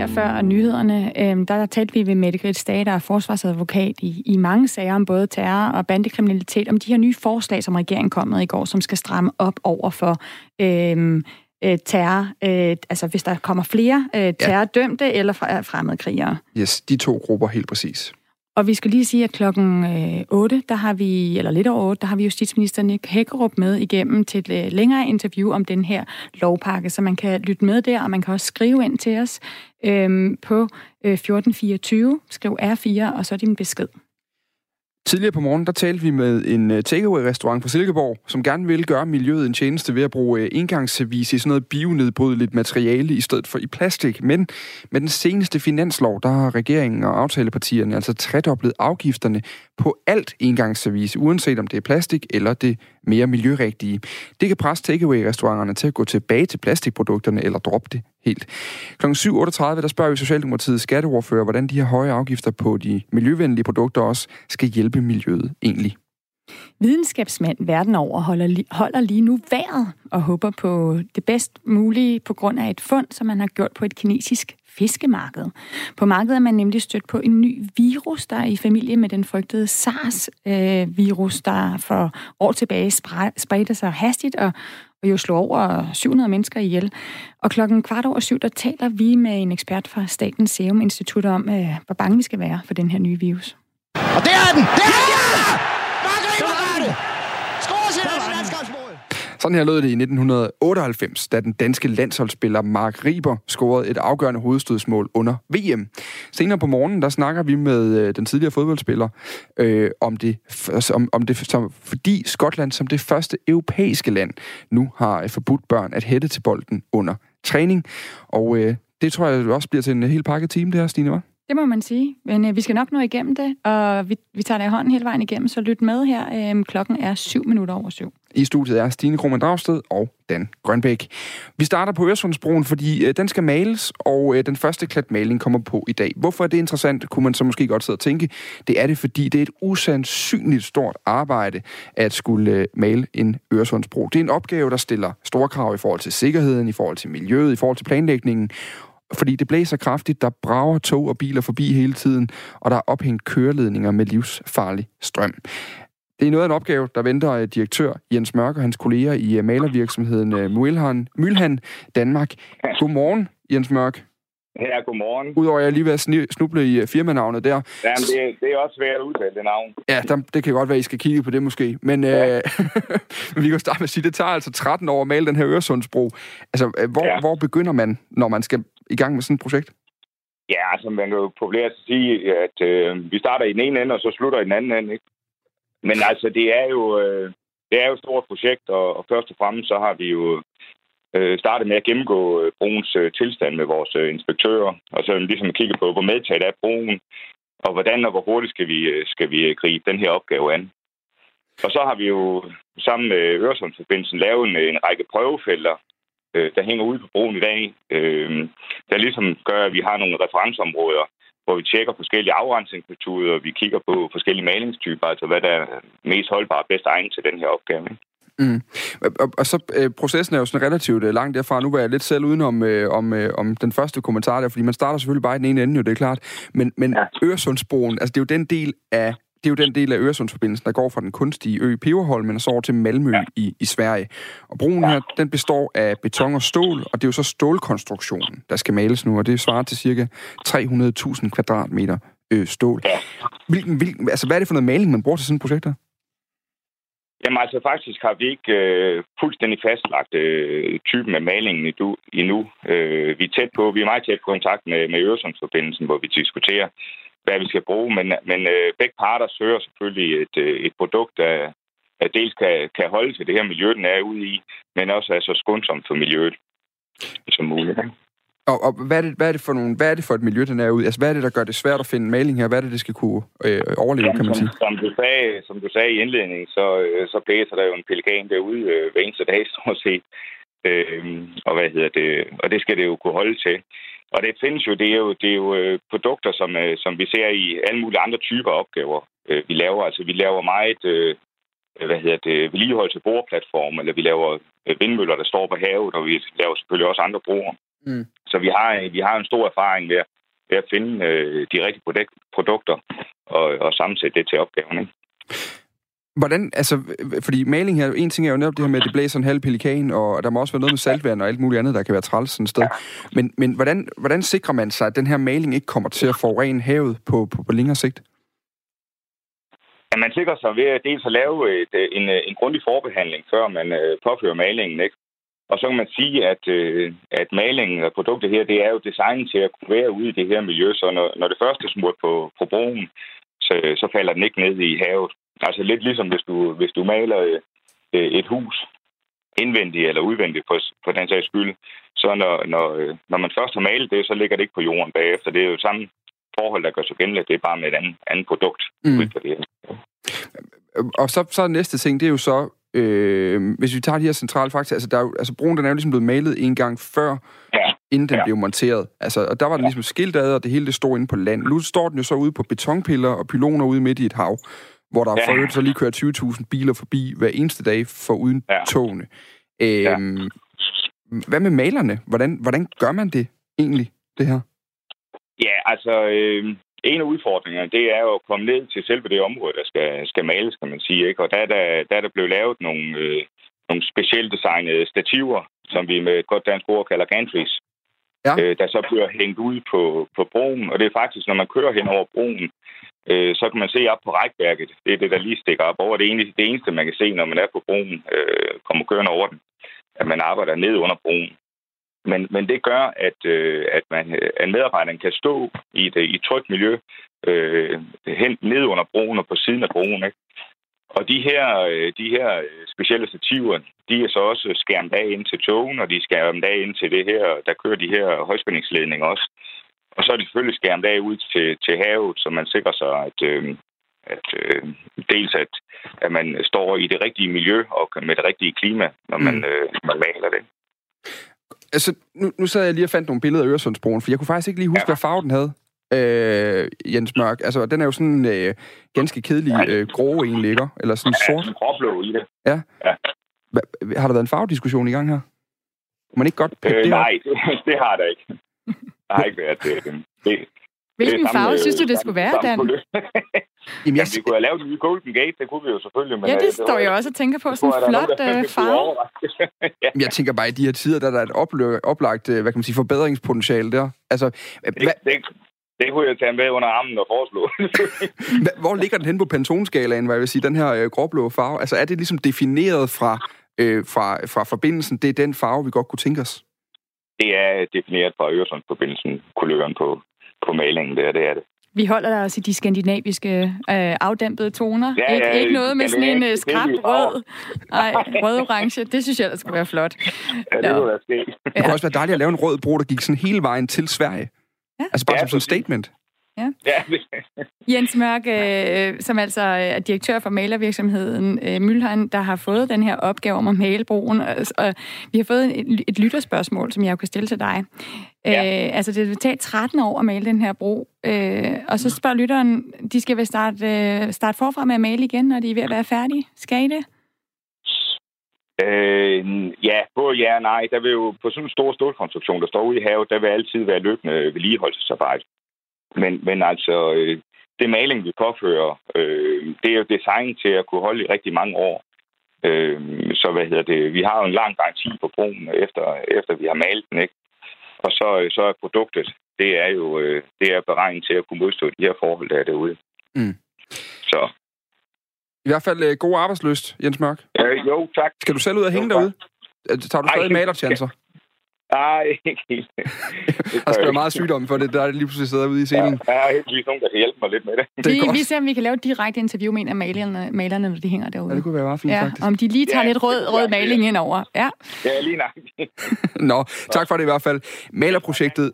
her før nyhederne, øh, der talte vi ved Mette Grits Dage, der er forsvarsadvokat i, i mange sager om både terror og bandekriminalitet, om de her nye forslag, som regeringen kom med i går, som skal stramme op over for øh, øh, terror, øh, altså hvis der kommer flere øh, terrordømte ja. eller fremmedkrigere. Yes, de to grupper helt præcis. Og vi skal lige sige, at klokken øh, 8, der har vi, eller lidt over 8, der har vi justitsminister Nick Hækkerup med igennem til et øh, længere interview om den her lovpakke, så man kan lytte med der, og man kan også skrive ind til os øhm, på øh, 1424, skriv R4, og så din besked. Tidligere på morgen, der talte vi med en øh, takeaway-restaurant fra Silkeborg, som gerne vil gøre miljøet en tjeneste ved at bruge øh, engangsservice i sådan noget bionedbrydeligt materiale i stedet for i plastik. Men med den seneste finanslov, der har regeringen og aftalepartierne altså tredoblet afgifterne på alt engangsservice, uanset om det er plastik eller det mere miljørigtige. Det kan presse takeaway-restauranterne til at gå tilbage til plastikprodukterne eller droppe det helt. Kl. 7.38, der spørger vi Socialdemokratiets skatteordfører, hvordan de her høje afgifter på de miljøvenlige produkter også skal hjælpe miljøet egentlig. Videnskabsmænd verden over holder, holder lige nu vejret og håber på det bedst mulige på grund af et fund, som man har gjort på et kinesisk fiskemarked. På markedet er man nemlig stødt på en ny virus, der er i familie med den frygtede SARS-virus, der for år tilbage spredte sig hastigt og, og jo slog over 700 mennesker ihjel. Og klokken kvart over syv, der taler vi med en ekspert fra Statens Serum Institut om, øh, hvor bange vi skal være for den her nye virus. Og der er den! Der er den! Ja! Margrethe sådan her lød det i 1998, da den danske landsholdsspiller Mark Riber scorede et afgørende hovedstødsmål under VM. Senere på morgenen, der snakker vi med øh, den tidligere fodboldspiller øh, om det, om, om det som, fordi Skotland som det første europæiske land nu har øh, forbudt børn at hætte til bolden under træning. Og øh, det tror jeg også bliver til en helt pakke team, det her, Stine, var? Det må man sige. Men øh, vi skal nok nå igennem det, og vi, vi tager det i hånden hele vejen igennem, så lyt med her. Øh, klokken er 7 minutter over syv. I studiet er Stine Krohmann Dragsted og Dan Grønbæk. Vi starter på Øresundsbroen, fordi øh, den skal males, og øh, den første klat maling kommer på i dag. Hvorfor er det interessant, kunne man så måske godt sidde og tænke. Det er det, fordi det er et usandsynligt stort arbejde at skulle øh, male en Øresundsbro. Det er en opgave, der stiller store krav i forhold til sikkerheden, i forhold til miljøet, i forhold til planlægningen, fordi det blæser kraftigt, der brager tog og biler forbi hele tiden, og der er ophængt køreledninger med livsfarlig strøm. Det er noget af en opgave, der venter øh, direktør Jens Mørk og hans kolleger i øh, malervirksomheden øh, Mølhan, Mølhan Danmark. Godmorgen, Jens Mørk. Ja, godmorgen. Udover at jeg lige vil snuble i firmanavnet der. Jamen, det, det er også svært at udtale det navn. Ja, der, det kan godt være, at I skal kigge på det måske. Men, ja. øh, men vi kan starte med at sige, det tager altså 13 år at male den her Øresundsbro. Altså, hvor, ja. hvor begynder man, når man skal i gang med sådan et projekt? Ja, altså man kan jo populært sige, at øh, vi starter i den ene ende, og så slutter i den anden ende. Ikke? Men altså, det er jo, øh, det er jo et stort projekt, og, og først og fremmest så har vi jo øh, startet med at gennemgå øh, broens øh, tilstand med vores øh, inspektører, og så ligesom kigge på, hvor medtaget er broen, og hvordan og hvor hurtigt skal vi, øh, skal vi øh, gribe den her opgave an. Og så har vi jo sammen med Øresundsforbindelsen lavet en, øh, en række prøvefelter, øh, der hænger ude på broen i dag, øh, der ligesom gør, at vi har nogle referenceområder, hvor vi tjekker forskellige afrensningsmetoder, og vi kigger på forskellige malingstyper, altså hvad der er mest holdbart og bedst egnet til den her opgave. Mm. Og, og så øh, processen er jo sådan relativt øh, langt derfra. Nu var jeg lidt selv udenom øh, om, øh, om den første kommentar der, fordi man starter selvfølgelig bare i den ene ende, jo, det er klart. Men, men ja. Øresundsbroen, altså det er jo den del af det er jo den del af Øresundsforbindelsen, der går fra den kunstige ø Peberholmen og så over til Malmø ja. i, i Sverige. Og broen her, den består af beton og stål, og det er jo så stålkonstruktionen, der skal males nu, og det svarer til cirka 300.000 kvadratmeter øh, stål. Ja. Hvilken, hvilken, altså, hvad er det for noget maling, man bruger til sådan et projekt her? Jamen altså, faktisk har vi ikke øh, fuldstændig fastlagt øh, typen af malingen endnu. Øh, vi er tæt på, vi er meget tæt på kontakt med, med Øresundsforbindelsen, hvor vi diskuterer, hvad vi skal bruge, men, men øh, begge parter søger selvfølgelig et, øh, et produkt, der, der dels kan, kan holde til det her miljø, den er ude i, men også er så skånsomt for miljøet som muligt. Og, og hvad, er det, hvad, er det for nogle, hvad er det for et miljø, den er ude Altså, hvad er det, der gør det svært at finde maling her? Hvad er det, det skal kunne øh, overleve, Jamen, kan man sige? Som, som, du sagde, som du sagde i indledningen, så, øh, så blæser der jo en pelikan derude øh, hver eneste dag, stort set. Øh, og hvad hedder det? Og det skal det jo kunne holde til. Og det findes jo, det er jo, det er jo øh, produkter, som, øh, som vi ser i alle mulige andre typer opgaver, øh, vi laver. Altså, vi laver meget, hvad hedder det, vedligehold til boreplatform, eller vi laver vindmøller, der står på havet, og vi laver selvfølgelig også andre broer. Mm. Så vi har, vi har en stor erfaring ved, ved at finde de rigtige produk- produkter og, og sammensætte det til opgaven. Ikke? Hvordan, altså, fordi maling her, en ting er jo netop det her med, at det blæser en halv pelikan, og der må også være noget med saltvand og alt muligt andet, der kan være træls sådan et sted. Men, men hvordan, hvordan sikrer man sig, at den her maling ikke kommer til at forurene havet på, på, på længere sigt? Ja, man sikrer sig ved at dels at lave et, en, en grundig forbehandling, før man øh, påfører malingen. Ikke? Og så kan man sige, at, øh, at malingen og produktet her, det er jo designet til at kunne være ude i det her miljø. Så når, når det første er smurt på, på broen, så, så falder den ikke ned i havet. Altså lidt ligesom hvis du, hvis du maler øh, et hus indvendigt eller udvendigt på, på den sags skyld, så når, når, øh, når man først har malet det, så ligger det ikke på jorden bagefter. Det er jo samme forhold, der gør sig gældende. Det er bare med et andet, andet produkt. Mm. Det Og så, så næste ting, det er jo så, øh, hvis vi tager de her centrale fakta, altså, der er jo, altså broen den er jo ligesom blevet malet en gang før, ja. inden den ja. blev monteret. Altså, og der var den ligesom skilt ad, og det hele det stod inde på land. Nu står den jo så ude på betonpiller og pyloner ude midt i et hav hvor der ja. for øvrigt så lige kører 20.000 biler forbi hver eneste dag for uden ja. togene. Øhm, ja. Hvad med malerne? Hvordan, hvordan gør man det egentlig, det her? Ja, altså, øh, en af udfordringerne, det er jo at komme ned til selve det område, der skal, skal males, kan man sige. Ikke? Og der er der, der, er der blevet lavet nogle, øh, nogle specielt designede stativer, som vi med et godt dansk ord kalder gantries, ja. øh, der så bliver hængt ud på, på broen. Og det er faktisk, når man kører hen over broen, øh, så kan man se op på rækværket. Det er det, der lige stikker op over. Det, eneste, det eneste, man kan se, når man er på broen, øh, kommer kørende over den, at man arbejder ned under broen. Men, men det gør, at, øh, at, man, øh, at medarbejderen kan stå i et, øh, i et trygt miljø øh, hen ned under broen og på siden af broen. Ikke? Og de her, øh, de her specielle stativer, de er så også skærmet af ind til togen, og de er skærmet af ind til det her, der kører de her højspændingsledninger også. Og så er det selvfølgelig skærmet af ud til, til havet, så man sikrer sig, at, øh, at øh, dels at, at man står i det rigtige miljø og med det rigtige klima, når man, mm. øh, man maler det. Altså, nu, nu sad jeg lige og fandt nogle billeder af Øresundsbroen, for jeg kunne faktisk ikke lige huske, ja. hvad farve den havde. Øh, Jens Mørk. Altså, den er jo sådan øh, ganske kedelig øh, grå egentlig, ikke? Eller sådan ja, sort. Ja, gråblå i det. Ja. ja. Hva, har der været en farvediskussion i gang her? Må man ikke godt øh, Nej, det, det har der ikke. Har ikke været det. det Hvilken det farve synes du, det skulle være, Dan? Jamen, jeg... Jamen, vi kunne have lavet en ny Golden Gate, det kunne vi jo selvfølgelig. Men ja, det, det står jeg også og tænker på. Sådan en flot nogen, farve. ja. Jeg tænker bare, i de her tider, der er der et oplø- oplagt øh, hvad kan man sige, forbedringspotentiale der. Altså, det, hva... det, det kunne jeg tage med under armen og foreslå. Hvor ligger den hen på Pantone-skalaen, hvad jeg vil sige, den her øh, gråblå farve? Altså, er det ligesom defineret fra, øh, fra, fra forbindelsen? Det er den farve, vi godt kunne tænke os? Det er defineret fra Øresundsforbindelsen, kuløren på, på malingen der, det er det. Vi holder os i de skandinaviske øh, afdæmpede toner. Ja, ja, ikke, ikke noget med sådan en uh, skrab rød. Nej, rød-orange. Det synes jeg, der skulle være flot. Ja, det kunne være. Det kunne også være dejligt at lave en rød bro, der gik sådan hele vejen til Sverige. Ja. Altså bare ja, som sådan en statement. Ja. ja. Jens Mørk, øh, som altså er direktør for malervirksomheden øh, Mølheim, der har fået den her opgave om at male broen. Og, og vi har fået et, et lytterspørgsmål, som jeg jo kan stille til dig. Ja. Øh, altså, det vil tage 13 år at male den her bro. Øh, og så spørger lytteren, de skal vel starte, øh, starte forfra med at male igen, når de er ved at være færdige. Skal I det? Øh, ja, både ja og nej. Der vil jo på sådan en stor stålkonstruktion, der står ude i havet, der vil altid være løbende vedligeholdelsesarbejde. Men, men altså, øh, det maling, vi påfører, øh, det er jo designet til at kunne holde i rigtig mange år. Øh, så hvad hedder det? Vi har jo en lang garanti på broen, efter, efter vi har malet den, ikke? Og så, så er produktet, det er jo øh, det er beregnet til at kunne modstå de her forhold, der er derude. Mm. Så. I hvert fald øh, god arbejdsløst, Jens Mørk. Ja, jo, tak. Skal du selv ud og hænge jo, derude? Tager du stadig malerchancer? Nej, ikke helt. Der skal være meget sygdom for det, der er lige pludselig sidder ude i scenen. Ja, jeg har helt nogen, der kan hjælpe mig lidt med det. det vi, vi ser, om vi kan lave et direkte interview med en af malerne, malerne når de hænger derude. Ja, det kunne være meget fint, ja, faktisk. Om de lige tager ja, lidt rød, rød maling ind over. Ja, ja lige nok. Nå, tak for det i hvert fald. Malerprojektet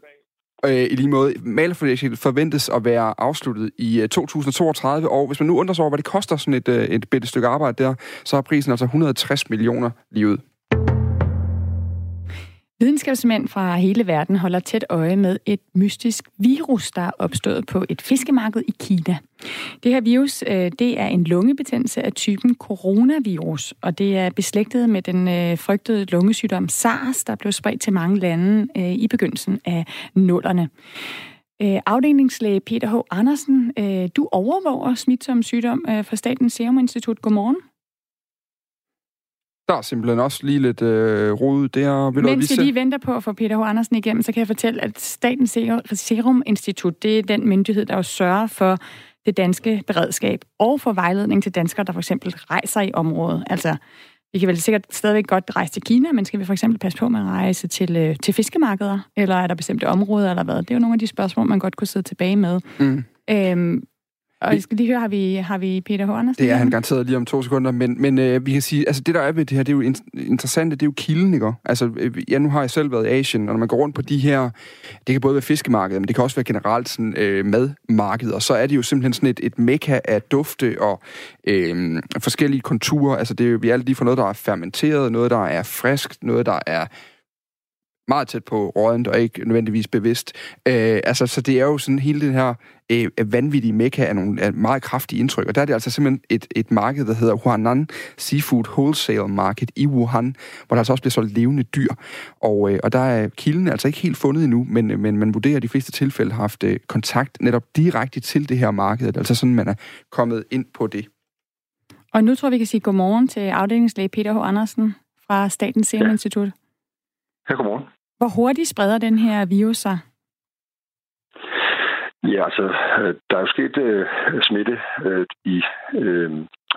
øh, i lige måde. Malerprojektet forventes at være afsluttet i 2032, og hvis man nu undrer sig over, hvad det koster sådan et, øh, et bitte stykke arbejde der, så er prisen altså 160 millioner lige ud. Videnskabsmænd fra hele verden holder tæt øje med et mystisk virus, der er opstået på et fiskemarked i Kina. Det her virus øh, det er en lungebetændelse af typen coronavirus, og det er beslægtet med den øh, frygtede lungesygdom SARS, der blev spredt til mange lande øh, i begyndelsen af nullerne. Afdelingslæge Peter H. Andersen, du overvåger smitsom sygdom for Statens Serum Institut. Godmorgen. Der er simpelthen også lige lidt øh, rod der. Vil Mens vi lige venter på at få Peter H. Andersen igennem, så kan jeg fortælle, at Statens Serum Institut, det er den myndighed, der jo sørger for det danske beredskab og for vejledning til danskere, der for eksempel rejser i området. Altså, vi kan vel sikkert stadigvæk godt rejse til Kina, men skal vi for eksempel passe på med at rejse til, øh, til fiskemarkeder? Eller er der bestemte områder, eller hvad? Det er jo nogle af de spørgsmål, man godt kunne sidde tilbage med. Mm. Øhm, og jeg skal lige høre, har vi, har vi Peter H. Andersen? Det er han garanteret lige om to sekunder, men, men øh, vi kan sige, altså det der er ved det her, det er jo interessant, det er jo kilden, ikke? Altså, øh, ja, nu har jeg selv været i Asien, og når man går rundt på de her, det kan både være fiskemarkeder, men det kan også være generelt sådan øh, madmarkeder, og så er det jo simpelthen sådan et, et mekka af dufte og øh, forskellige konturer, altså det er jo, vi er lige for noget, der er fermenteret, noget, der er frisk, noget, der er meget tæt på rådent og ikke nødvendigvis bevidst. Øh, altså, så det er jo sådan hele den her øh, vanvittige mekka af nogle af meget kraftige indtryk. Og der er det altså simpelthen et, et marked, der hedder Huanan Seafood Wholesale Market i Wuhan, hvor der altså også bliver solgt levende dyr. Og, øh, og der er kilden altså ikke helt fundet endnu, men, men man vurderer, at de fleste tilfælde har haft øh, kontakt netop direkte til det her marked. Altså sådan, man er kommet ind på det. Og nu tror vi kan sige godmorgen til afdelingslæge Peter H. Andersen fra Statens Serum Institut. Ja, godmorgen. Hvor hurtigt spreder den her virus sig? Ja, altså, øh, der er jo sket øh, smitte øh, i øh,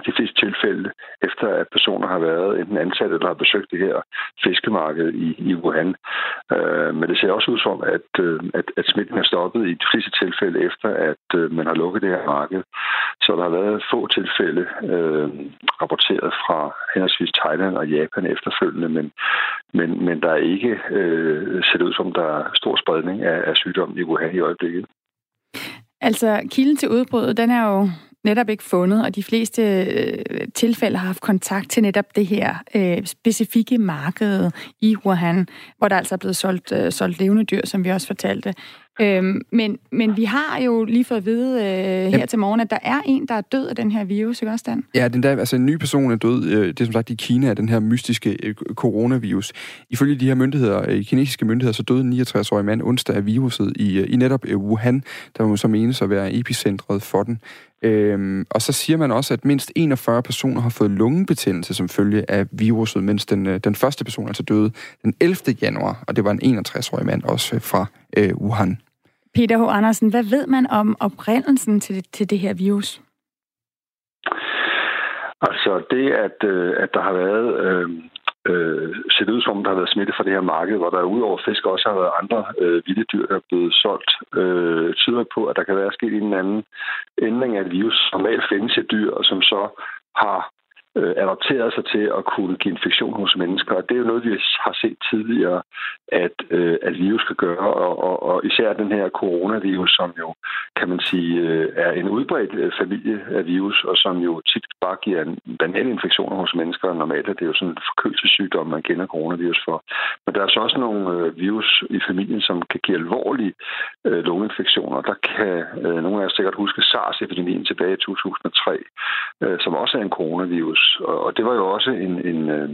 de fleste tilfælde, efter at personer har været enten ansat eller har besøgt det her fiskemarked i, i Wuhan. Øh, men det ser også ud som, at, øh, at, at smitten er stoppet i de fleste tilfælde, efter at øh, man har lukket det her marked. Så der har været få tilfælde øh, rapporteret fra henholdsvis Thailand og Japan efterfølgende, men, men, men der er ikke øh, set ud som, der er stor spredning af, af sygdommen i Wuhan i øjeblikket. Altså, kilden til udbruddet, den er jo netop ikke fundet, og de fleste øh, tilfælde har haft kontakt til netop det her øh, specifikke marked i Wuhan, hvor der altså er blevet solgt, øh, solgt levende dyr, som vi også fortalte. Øhm, men, men vi har jo lige fået at vide øh, her ja. til morgen, at der er en, der er død af den her virus, ikke også, Dan? Ja, den der, altså en ny person er død. Øh, det er som sagt i Kina, den her mystiske øh, coronavirus. Ifølge de her myndigheder, øh, kinesiske myndigheder, så døde en 69-årig mand onsdag af viruset i, i netop Wuhan, der må så menes at være epicentret for den. Øhm, og så siger man også, at mindst 41 personer har fået lungebetændelse som følge af viruset, mens den, den første person altså døde den 11. januar, og det var en 61-årig mand også fra øh, Wuhan. Peter H. Andersen, hvad ved man om oprindelsen til, til det her virus? Altså det, at, øh, at der har været øh, øh, set ud som, der har været smitte fra det her marked, hvor der udover fisk også har været andre øh, vilde dyr, der er blevet solgt, øh, tyder på, at der kan være sket en anden ændring af et virus, normalt findes i dyr, og som så har øh, adapteret sig til at kunne give infektion hos mennesker. Og det er jo noget, vi har set tidligere, at, øh, at virus kan gøre, og, og, og især den her coronavirus, som jo, kan man sige, øh, er en udbredt øh, familie af virus, og som jo tit bare giver en banal infektion hos mennesker. Normalt er det jo sådan en forkølelsessygdom, man kender coronavirus for. Men der er så også nogle øh, virus i familien, som kan give alvorlige øh, lungeinfektioner. Der kan øh, nogle af jer sikkert huske SARS-epidemien tilbage i 2003, øh, som også er en coronavirus, og det var jo også en, en, øh,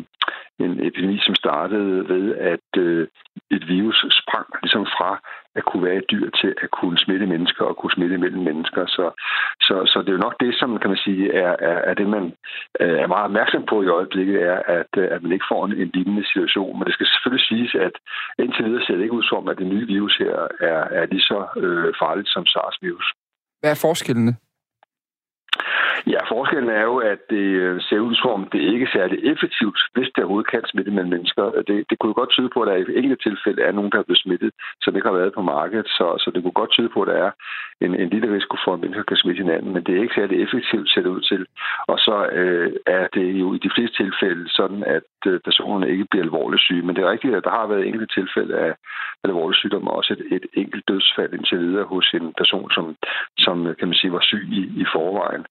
en epidemi, som startede ved, at øh, et virus sprang ligesom fra at kunne være et dyr til at kunne smitte mennesker og kunne smitte mellem mennesker. Så, så, så det er jo nok det, som kan man sige, er, er, er det, man øh, er meget opmærksom på i øjeblikket, er, at, at man ikke får en, en lignende situation. Men det skal selvfølgelig siges, at indtil videre ser det ikke ud som, at det nye virus her er, er lige så øh, farligt som SARS-virus. Hvad er forskellene? Ja, forskellen er jo, at det øh, ser ud som, det ikke er særlig effektivt, hvis det overhovedet kan smitte mellem mennesker. Det, det kunne jo godt tyde på, at der i enkelte tilfælde er nogen, der er blevet smittet, som ikke har været på markedet. Så, så det kunne godt tyde på, at der er en, en lille risiko for, at mennesker kan smitte hinanden. Men det er ikke særlig effektivt, ser det ud til. Og så øh, er det jo i de fleste tilfælde sådan, at øh, personerne ikke bliver alvorligt syge. Men det er rigtigt, at der har været enkelte tilfælde af alvorlig sygdom, og også et, et enkelt dødsfald indtil videre hos en person, som, som øh, kan man sige, var syg i, i forvejen.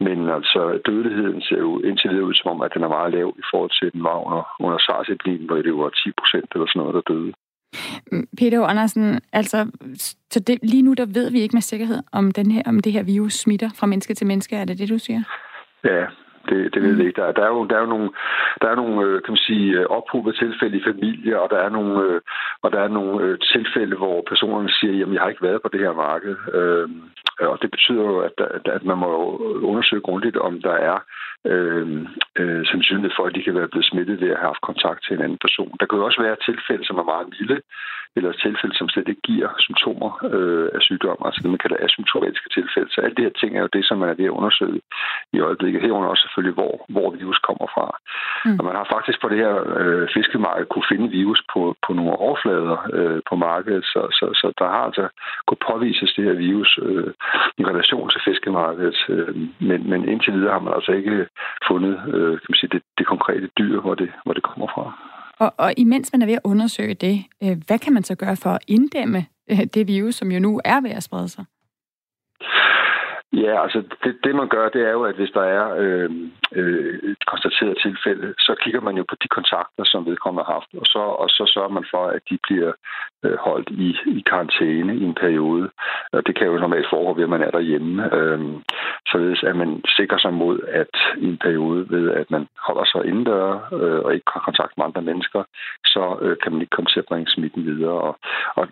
Men altså, dødeligheden ser jo indtil videre ud som om, at den er meget lav i forhold til den var under, under SARS-epidemien, hvor det var 10 procent eller sådan noget, der døde. Mm, Peter Andersen, altså, så det, lige nu der ved vi ikke med sikkerhed, om, den her, om det her virus smitter fra menneske til menneske. Er det det, du siger? Ja, det, det ved jeg ikke. Der, der, er jo, der er jo nogle, der er nogle øh, kan man sige, øh, ophobede tilfælde i familie, og der er nogle, øh, og der er nogle tilfælde, hvor personerne siger, jamen jeg har ikke været på det her marked. Og det betyder jo, at, at man må undersøge grundigt, om der er øh, øh, sandsynlighed for, at de kan være blevet smittet ved at have haft kontakt til en anden person. Der kan jo også være tilfælde, som er meget milde, eller tilfælde, som slet ikke giver symptomer øh, af sygdom, altså det, man kalder asymptomatiske tilfælde. Så alle de her ting er jo det, som man er ved at undersøge i øjeblikket. Herunder også selvfølgelig, hvor, hvor virus kommer fra. Mm. Og man har faktisk på det her øh, fiskemarked kunne finde virus på, på nogle overflader øh, på markedet, så, så, så der har altså kunne påvises det her virus øh, i relation til fiskemarkedet. Øh, men, men indtil videre har man altså ikke fundet øh, kan man sige, det, det konkrete dyr, hvor det, hvor det kommer fra. Og, og imens man er ved at undersøge det, øh, hvad kan man så gøre for at inddæmme øh, det virus, som jo nu er ved at sprede sig? Ja, altså det, det man gør, det er jo, at hvis der er øh, øh, et konstateret tilfælde, så kigger man jo på de kontakter, som vedkommende har haft, og så, og så sørger man for, at de bliver øh, holdt i, i karantæne i en periode. Og det kan jo normalt foregå ved, at man er derhjemme, øh, således at man sikrer sig mod, at i en periode ved, at man holder sig indendør øh, og ikke har kontakt med andre mennesker, så øh, kan man ikke komme til at bringe smitten videre. Og, og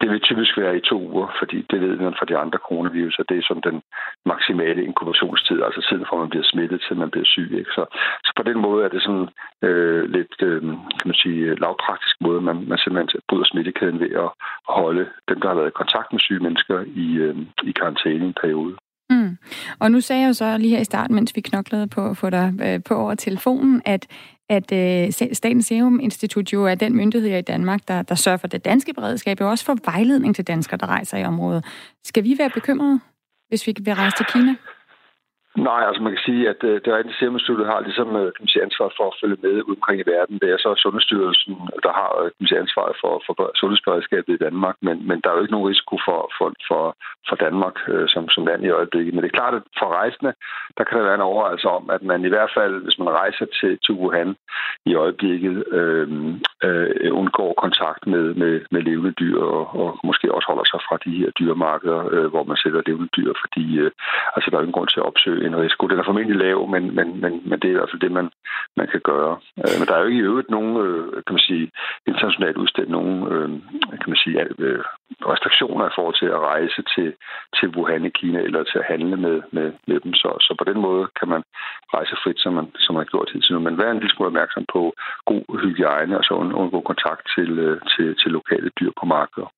det vil typisk være i to uger, fordi det ved man fra de andre coronavirus, at det er som den maksimale inkubationstid, altså tiden fra man bliver smittet til man bliver syg. Ikke? Så, så på den måde er det sådan øh, lidt, øh, kan man sige, lavpraktisk måde, man, man simpelthen bryder smittekæden ved at holde dem, der har været i kontakt med syge mennesker i, øh, i karantæne en periode. Mm. Og nu sagde jeg jo så lige her i starten, mens vi knoklede på at få dig øh, på over telefonen, at, at øh, Statens Serum Institut jo er den myndighed i Danmark, der, der sørger for det danske beredskab, og også for vejledning til danskere, der rejser i området. Skal vi være bekymrede, hvis vi vil rejse til Kina? Nej, altså man kan sige, at øh, det rent Serum har ligesom øh, kan man sige, ansvar for at følge med ud omkring i verden. Det er så Sundhedsstyrelsen, der har øh, kan man sige, ansvaret for, for sundhedsberedskabet i Danmark, men, men der er jo ikke nogen risiko for, for, for, for Danmark øh, som, som land i øjeblikket. Men det er klart, at for rejsende, der kan der være en overvejelse om, at man i hvert fald, hvis man rejser til, til Wuhan i øjeblikket, øh, øh, undgår kontakt med, med, med levende dyr og, og måske også holder sig fra de her dyremarkeder, øh, hvor man sætter levende dyr, fordi øh, altså, der er ingen grund til at opsøge en risiko. Den er formentlig lav, men, men, men, men det er i hvert fald det, man, man kan gøre. Øh, men der er jo ikke i øvrigt nogen, øh, kan man sige, internationalt udstedt nogen, øh, kan man sige, øh, restriktioner i forhold til at rejse til, til Wuhan i Kina eller til at handle med, med, med dem. Så, så på den måde kan man rejse frit, som man, som man har gjort hidtil nu. Men vær en lille smule opmærksom på god hygiejne og så undgå kontakt til, øh, til, til lokale dyr på markedet.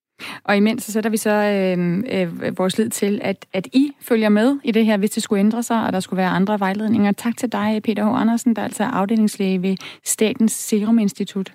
Og imens så sætter vi så øh, øh, vores lid til, at, at I følger med i det her, hvis det skulle ændre sig, og der skulle være andre vejledninger. Tak til dig, Peter H. Andersen, der er altså afdelingslæge ved Statens Serum Institut.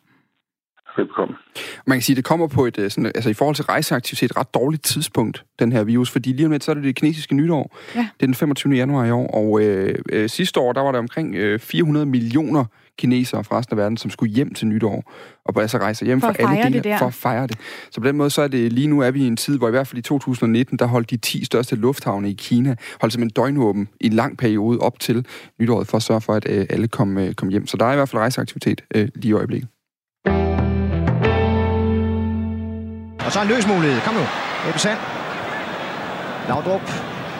Velkommen. Man kan sige, at det kommer på et, øh, sådan, altså i forhold til rejseaktivitet, et ret dårligt tidspunkt, den her virus, fordi lige om lidt, så er det det kinesiske nytår. Ja. Det er den 25. januar i år, og øh, øh, sidste år, der var der omkring øh, 400 millioner kinesere fra resten af verden, som skulle hjem til nytår, og altså rejse hjem for fra alle dele, for at fejre det. Så på den måde, så er det lige nu er vi i en tid, hvor i hvert fald i 2019, der holdt de 10 største lufthavne i Kina, holdt simpelthen døgnåben i en lang periode op til nytåret, for at sørge for, at øh, alle kom, øh, kom hjem. Så der er i hvert fald rejseaktivitet øh, lige i øjeblikket. Og så en løs mulighed. Kom nu. Ebbe Sand. Laudrup.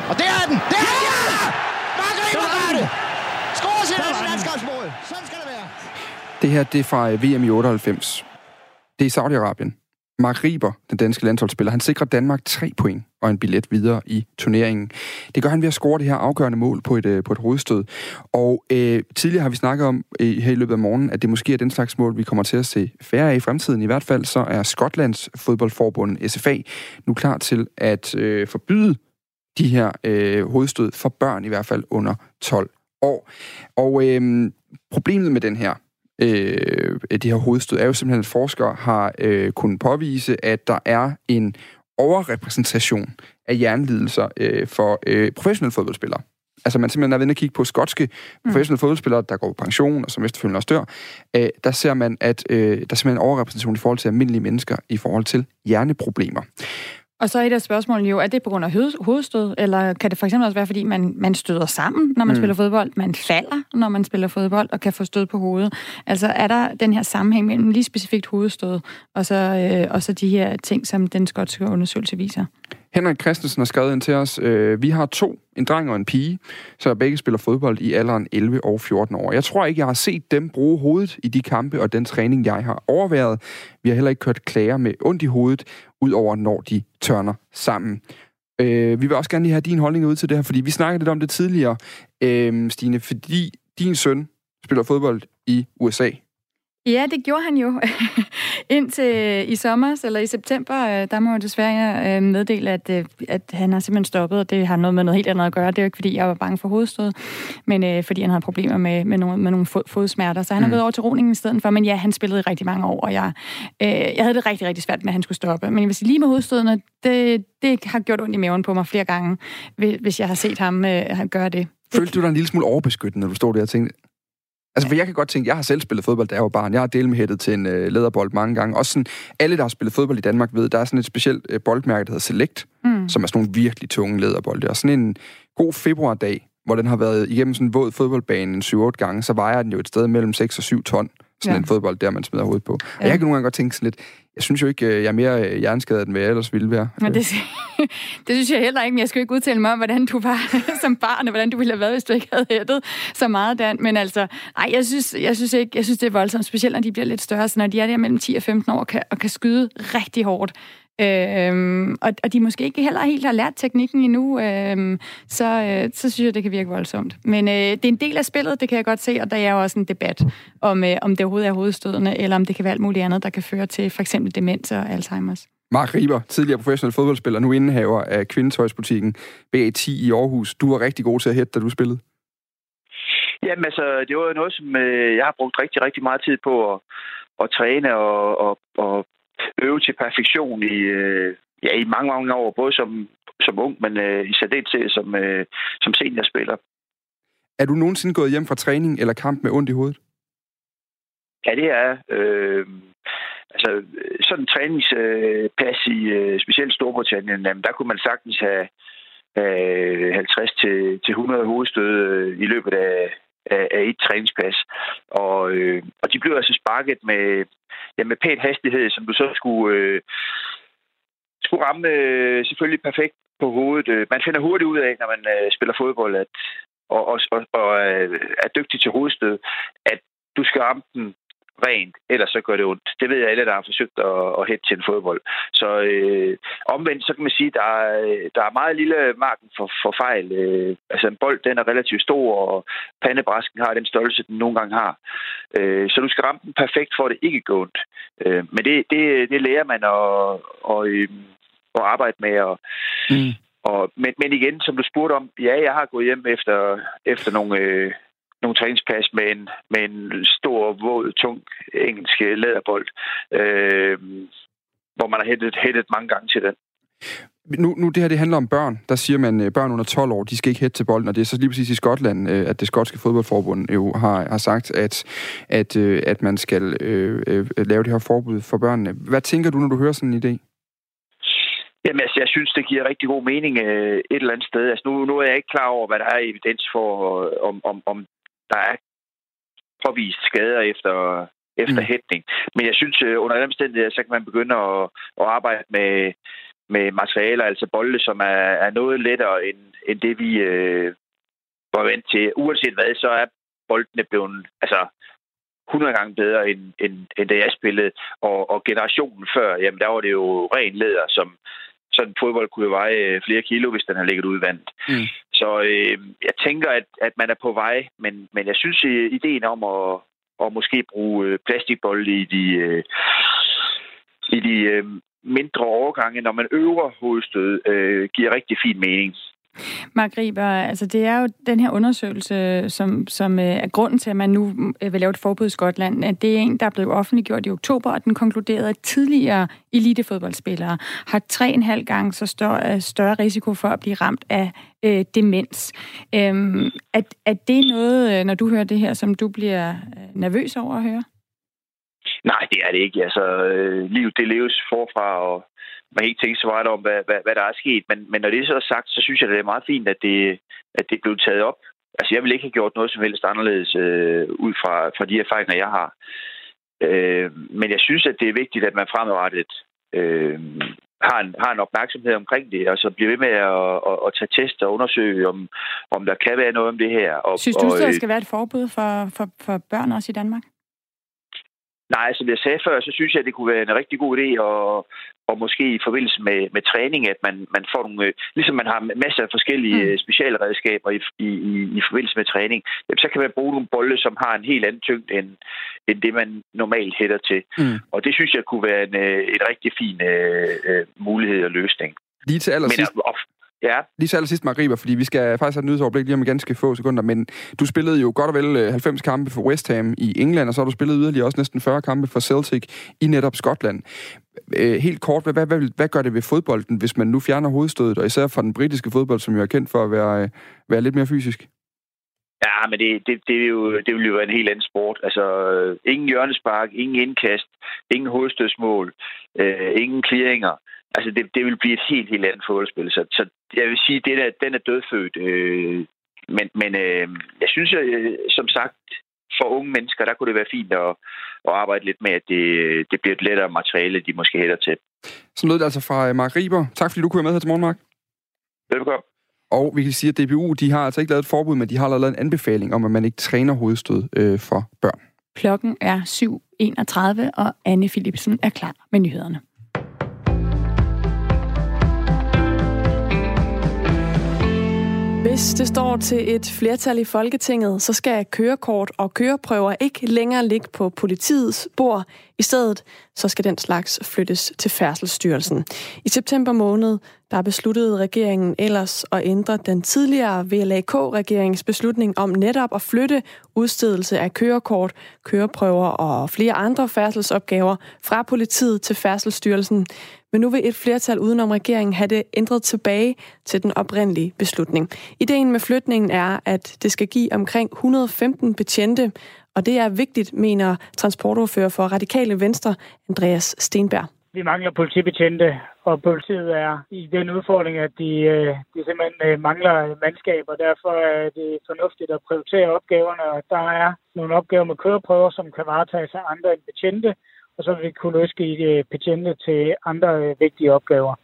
Og der er den! Der er den! Ja! Margrethe gør det! Skår sit landskamgsmål. Sådan skal det være. Det her, det er fra øh, VM i 98. Det er Saudi-Arabien. Mark Riber, den danske landsholdsspiller, han sikrer Danmark tre point og en billet videre i turneringen. Det gør han ved at score det her afgørende mål på et, øh, på et hovedstød. Og øh, tidligere har vi snakket om øh, her i løbet af morgenen, at det måske er den slags mål, vi kommer til at se færre af i fremtiden. I hvert fald så er Skotlands fodboldforbund SFA nu klar til at øh, forbyde de her øh, hovedstød for børn i hvert fald under 12 år. Og øh, problemet med den her øh, det her hovedstød, er jo simpelthen, at forskere har øh, kunnet påvise, at der er en overrepræsentation af hjernelidelser øh, for øh, professionelle fodboldspillere. altså man simpelthen er ved at kigge på skotske mm. professionelle fodboldspillere, der går på pension, og som efterfølgende også dør, øh, der ser man, at øh, der er simpelthen en overrepræsentation i forhold til almindelige mennesker i forhold til hjerneproblemer. Og så er et af spørgsmålene jo, er det på grund af hovedstød, eller kan det for eksempel også være, fordi man, man støder sammen, når man mm. spiller fodbold, man falder, når man spiller fodbold, og kan få stød på hovedet? Altså er der den her sammenhæng mellem lige specifikt hovedstød, og så, øh, og så de her ting, som den skotske undersøgelse viser? Henrik Christensen har skrevet ind til os, øh, vi har to, en dreng og en pige, så begge spiller fodbold i alderen 11 og 14 år. Jeg tror ikke, jeg har set dem bruge hovedet i de kampe og den træning, jeg har overværet. Vi har heller ikke kørt klager med ondt i hovedet, udover når de tørner sammen. Øh, vi vil også gerne lige have din holdning ud til det her, fordi vi snakkede lidt om det tidligere, øh, Stine, fordi din søn spiller fodbold i USA. Ja, det gjorde han jo. Indtil i sommer, eller i september, øh, der må jeg desværre øh, meddele, at, øh, at han har simpelthen stoppet, og det har noget med noget helt andet at gøre. Det er jo ikke, fordi jeg var bange for hovedstød, men øh, fordi han havde problemer med, med, nogle, med nogle fod, fodsmerter. Så han har mm. gået over til roningen i stedet for, men ja, han spillede i rigtig mange år, og jeg, øh, jeg havde det rigtig, rigtig svært med, at han skulle stoppe. Men sige, lige med hovedstødene, det, det har gjort ondt i maven på mig flere gange, hvis jeg har set ham øh, gøre det. Følte du dig en lille smule overbeskyttende, når du stod der og tænkte, Altså, for jeg kan godt tænke, jeg har selv spillet fodbold, da jeg var barn. Jeg har delt med hættet til en øh, lederbold mange gange. Også sådan, alle, der har spillet fodbold i Danmark, ved, der er sådan et specielt øh, boldmærke, der hedder Select, mm. som er sådan nogle virkelig tunge lederbolde. Og sådan en god februardag, hvor den har været igennem sådan en våd fodboldbane en 7-8 gange, så vejer den jo et sted mellem 6 og 7 ton. Sådan ja. en fodbold, der man smider hovedet på. Ja. Og jeg kan nogle gange godt tænke sådan lidt, jeg synes jo ikke, øh, jeg er mere øh, hjerneskadet, end hvad jeg ellers ville være. Men det, det synes jeg heller ikke, men jeg skal jo ikke udtale mig om, hvordan du var som barn, og hvordan du ville have været, hvis du ikke havde hættet så meget, Dan. Men altså, nej, jeg synes, jeg synes ikke, jeg synes, det er voldsomt, specielt når de bliver lidt større, så når de er der mellem 10 og 15 år, og kan, og kan skyde rigtig hårdt. Øhm, og, og de måske ikke heller helt har lært teknikken endnu, øhm, så, øh, så synes jeg, det kan virke voldsomt. Men øh, det er en del af spillet, det kan jeg godt se, og der er jo også en debat om, øh, om det overhovedet er hovedstødende, eller om det kan være alt muligt andet, der kan føre til for eksempel demens og Alzheimer's. Mark Riber, tidligere professionel fodboldspiller, nu indehaver af kvindetøjsbutikken BA10 i Aarhus. Du var rigtig god til at hætte, da du spillede. Jamen altså, det var noget, som øh, jeg har brugt rigtig, rigtig meget tid på at, at træne og, og, og øve til perfektion i, øh, ja, i mange, mange år, både som, som ung, men øh, i særdeleshed som, øh, som seniorspiller. Er du nogensinde gået hjem fra træning eller kamp med ondt i hovedet? Ja, det er. Øh, altså, sådan en træningspas i øh, specielt Storbritannien, jamen, der kunne man sagtens have øh, 50 til, til 100 hovedstød øh, i løbet af, af, af et træningspas. Og, øh, og de blev altså sparket med, ja, med pæn hastighed, som du så skulle, øh, skulle ramme øh, selvfølgelig perfekt på hovedet. Øh, man finder hurtigt ud af, når man øh, spiller fodbold, at, og, og, og, og øh, er dygtig til hovedstød, at du skal ramme den rent, ellers så gør det ondt. Det ved jeg alle, der har forsøgt at, at hætte til en fodbold. Så øh, omvendt, så kan man sige, der er, der er meget lille marken for, for fejl. Øh, altså en bold, den er relativt stor, og pandebrasken har den størrelse, den nogle gange har. Øh, så du skal ramme den perfekt, for at det ikke går ondt. Øh, men det, det, det lærer man at, og, øh, at arbejde med. Og, mm. Og, men, men igen, som du spurgte om, ja, jeg har gået hjem efter, efter nogle, øh, nogle træningspas med en, med en stor, våd, tung engelsk læderbold, øh, hvor man har hættet, hættet mange gange til den. Nu, nu det her det handler om børn. Der siger man, at øh, børn under 12 år, de skal ikke hætte til bolden, og det er så lige præcis i Skotland, øh, at det skotske fodboldforbund jo har, har sagt, at, at, øh, at man skal øh, øh, lave det her forbud for børnene. Hvad tænker du, når du hører sådan en idé? Jamen, altså, jeg synes, det giver rigtig god mening øh, et eller andet sted. Altså, nu, nu er jeg ikke klar over, hvad der er evidens for, om, om, om der er påvist skader efter, efter mm. hætning. Men jeg synes, øh, under alle omstændigheder, så kan man begynde at, at arbejde med, med materialer, altså bolde, som er, er noget lettere end, end det, vi øh, var vant til. Uanset hvad, så er boldene blevet altså, 100 gange bedre, end, end, end da jeg spillede. Og, og generationen før, jamen der var det jo ren læder, som, sådan en fodbold kunne jo veje øh, flere kilo, hvis den har ligget ud i vandet. Mm. Så øh, jeg tænker, at, at man er på vej, men, men jeg synes, at ideen om at, at måske bruge plastikbold plastikbolde i de, øh, i de øh, mindre overgange, når man øver hovedstød, øh, giver rigtig fin mening. Mark Rieber, altså det er jo den her undersøgelse, som, som øh, er grunden til, at man nu øh, vil lave et forbud i Skotland. At det er en, der blev offentliggjort i oktober, og den konkluderede, at tidligere elitefodboldspillere har 3,5 gange så større, øh, større risiko for at blive ramt af øh, demens. Øhm, er, er det noget, når du hører det her, som du bliver nervøs over at høre? Nej, det er det ikke. Altså, øh, livet det leves forfra, og man ikke tænke så meget om, hvad, hvad, hvad der er sket. Men, men når det er så sagt, så synes jeg, det er meget fint, at det, at det blev taget op. Altså, jeg vil ikke have gjort noget som helst anderledes øh, ud fra, fra de erfaringer, jeg har. Øh, men jeg synes, at det er vigtigt, at man fremadrettet øh, har, en, har en opmærksomhed omkring det, og så bliver ved med at, at, at tage test og undersøge, om, om der kan være noget om det her. Og, synes du, og, der skal være et forbud for, for, for børn også i Danmark? Nej, som jeg sagde før, så synes jeg, at det kunne være en rigtig god idé, og, og måske i forbindelse med, med træning, at man, man får nogle... Øh, ligesom man har masser af forskellige mm. Øh, specialredskaber i, i, i forbindelse med træning, så kan man bruge nogle bolde, som har en helt anden tyngde, end, end det, man normalt hætter til. Mm. Og det synes jeg kunne være en, øh, en rigtig fin uh, mulighed og løsning. Lige til allersidst. Men, Ja. Lige så allersidst, Mark Riber, fordi vi skal faktisk have et nyhedsoverblik lige om ganske få sekunder, men du spillede jo godt og vel 90 øh, kampe for West Ham i England, og så har du spillet yderligere også næsten 40 kampe for Celtic i netop Skotland. Øh, helt kort, hvad, hvad, hvad, hvad gør det ved fodbolden, hvis man nu fjerner hovedstødet, og især fra den britiske fodbold, som jo er kendt for at være, øh, være lidt mere fysisk? Ja, men det, det, det, er jo, det vil jo være en helt anden sport. Altså, ingen hjørnespark, ingen indkast, ingen hovedstødsmål, øh, ingen clearinger. Altså, det, det vil blive et helt, helt andet fodboldspil. Så, så jeg vil sige, at den er dødfødt. Øh, men men øh, jeg synes, at, øh, som sagt, for unge mennesker, der kunne det være fint at, at arbejde lidt med, at det, det bliver et lettere materiale, de måske hætter til. Så lød det altså fra øh, Mark Riber. Tak fordi du kunne være med her til morgen, Mark. Velbekomme. Og vi kan sige, at DBU de har altså ikke lavet et forbud, men de har lavet en anbefaling om, at man ikke træner hovedstød øh, for børn. Klokken er 7.31, og Anne Philipsen er klar med nyhederne. Hvis det står til et flertal i Folketinget, så skal kørekort og køreprøver ikke længere ligge på politiets bord. I stedet så skal den slags flyttes til Færdselsstyrelsen. I september måned der besluttede regeringen ellers at ændre den tidligere VLAK-regerings beslutning om netop at flytte udstedelse af kørekort, køreprøver og flere andre færdselsopgaver fra politiet til Færdselsstyrelsen. Men nu vil et flertal udenom regeringen have det ændret tilbage til den oprindelige beslutning. Ideen med flytningen er, at det skal give omkring 115 betjente, og det er vigtigt, mener transportordfører for Radikale Venstre, Andreas Stenberg. Vi mangler politibetjente, og politiet er i den udfordring, at de, øh, de simpelthen øh, mangler mandskab, og derfor er det fornuftigt at prioritere opgaverne, og der er nogle opgaver med køreprøver, som kan varetages af andre end betjente, og så vil vi kunne løse patienter øh, til andre øh, vigtige opgaver.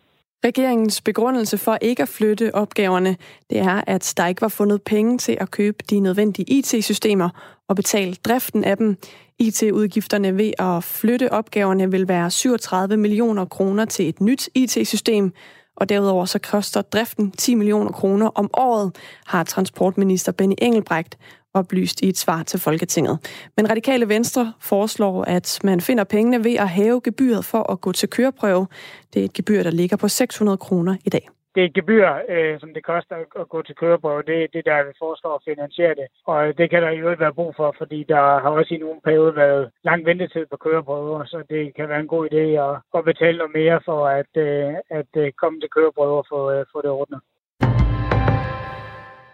Regeringens begrundelse for ikke at flytte opgaverne, det er, at der ikke var fundet penge til at købe de nødvendige IT-systemer og betale driften af dem. IT-udgifterne ved at flytte opgaverne vil være 37 millioner kroner til et nyt IT-system, og derudover så koster driften 10 millioner kroner om året, har transportminister Benny Engelbrecht oplyst i et svar til Folketinget. Men Radikale Venstre foreslår, at man finder pengene ved at hæve gebyret for at gå til køreprøve. Det er et gebyr, der ligger på 600 kroner i dag. Det er et gebyr, øh, som det koster at gå til køreprøve. Det er det, der vi foreslår at finansiere det. Og øh, det kan der jo øvrigt være brug for, fordi der har også i nogle perioder været lang ventetid på køreprøver, så det kan være en god idé at, at betale noget mere for at, øh, at øh, komme til køreprøver og få, øh, få det ordnet.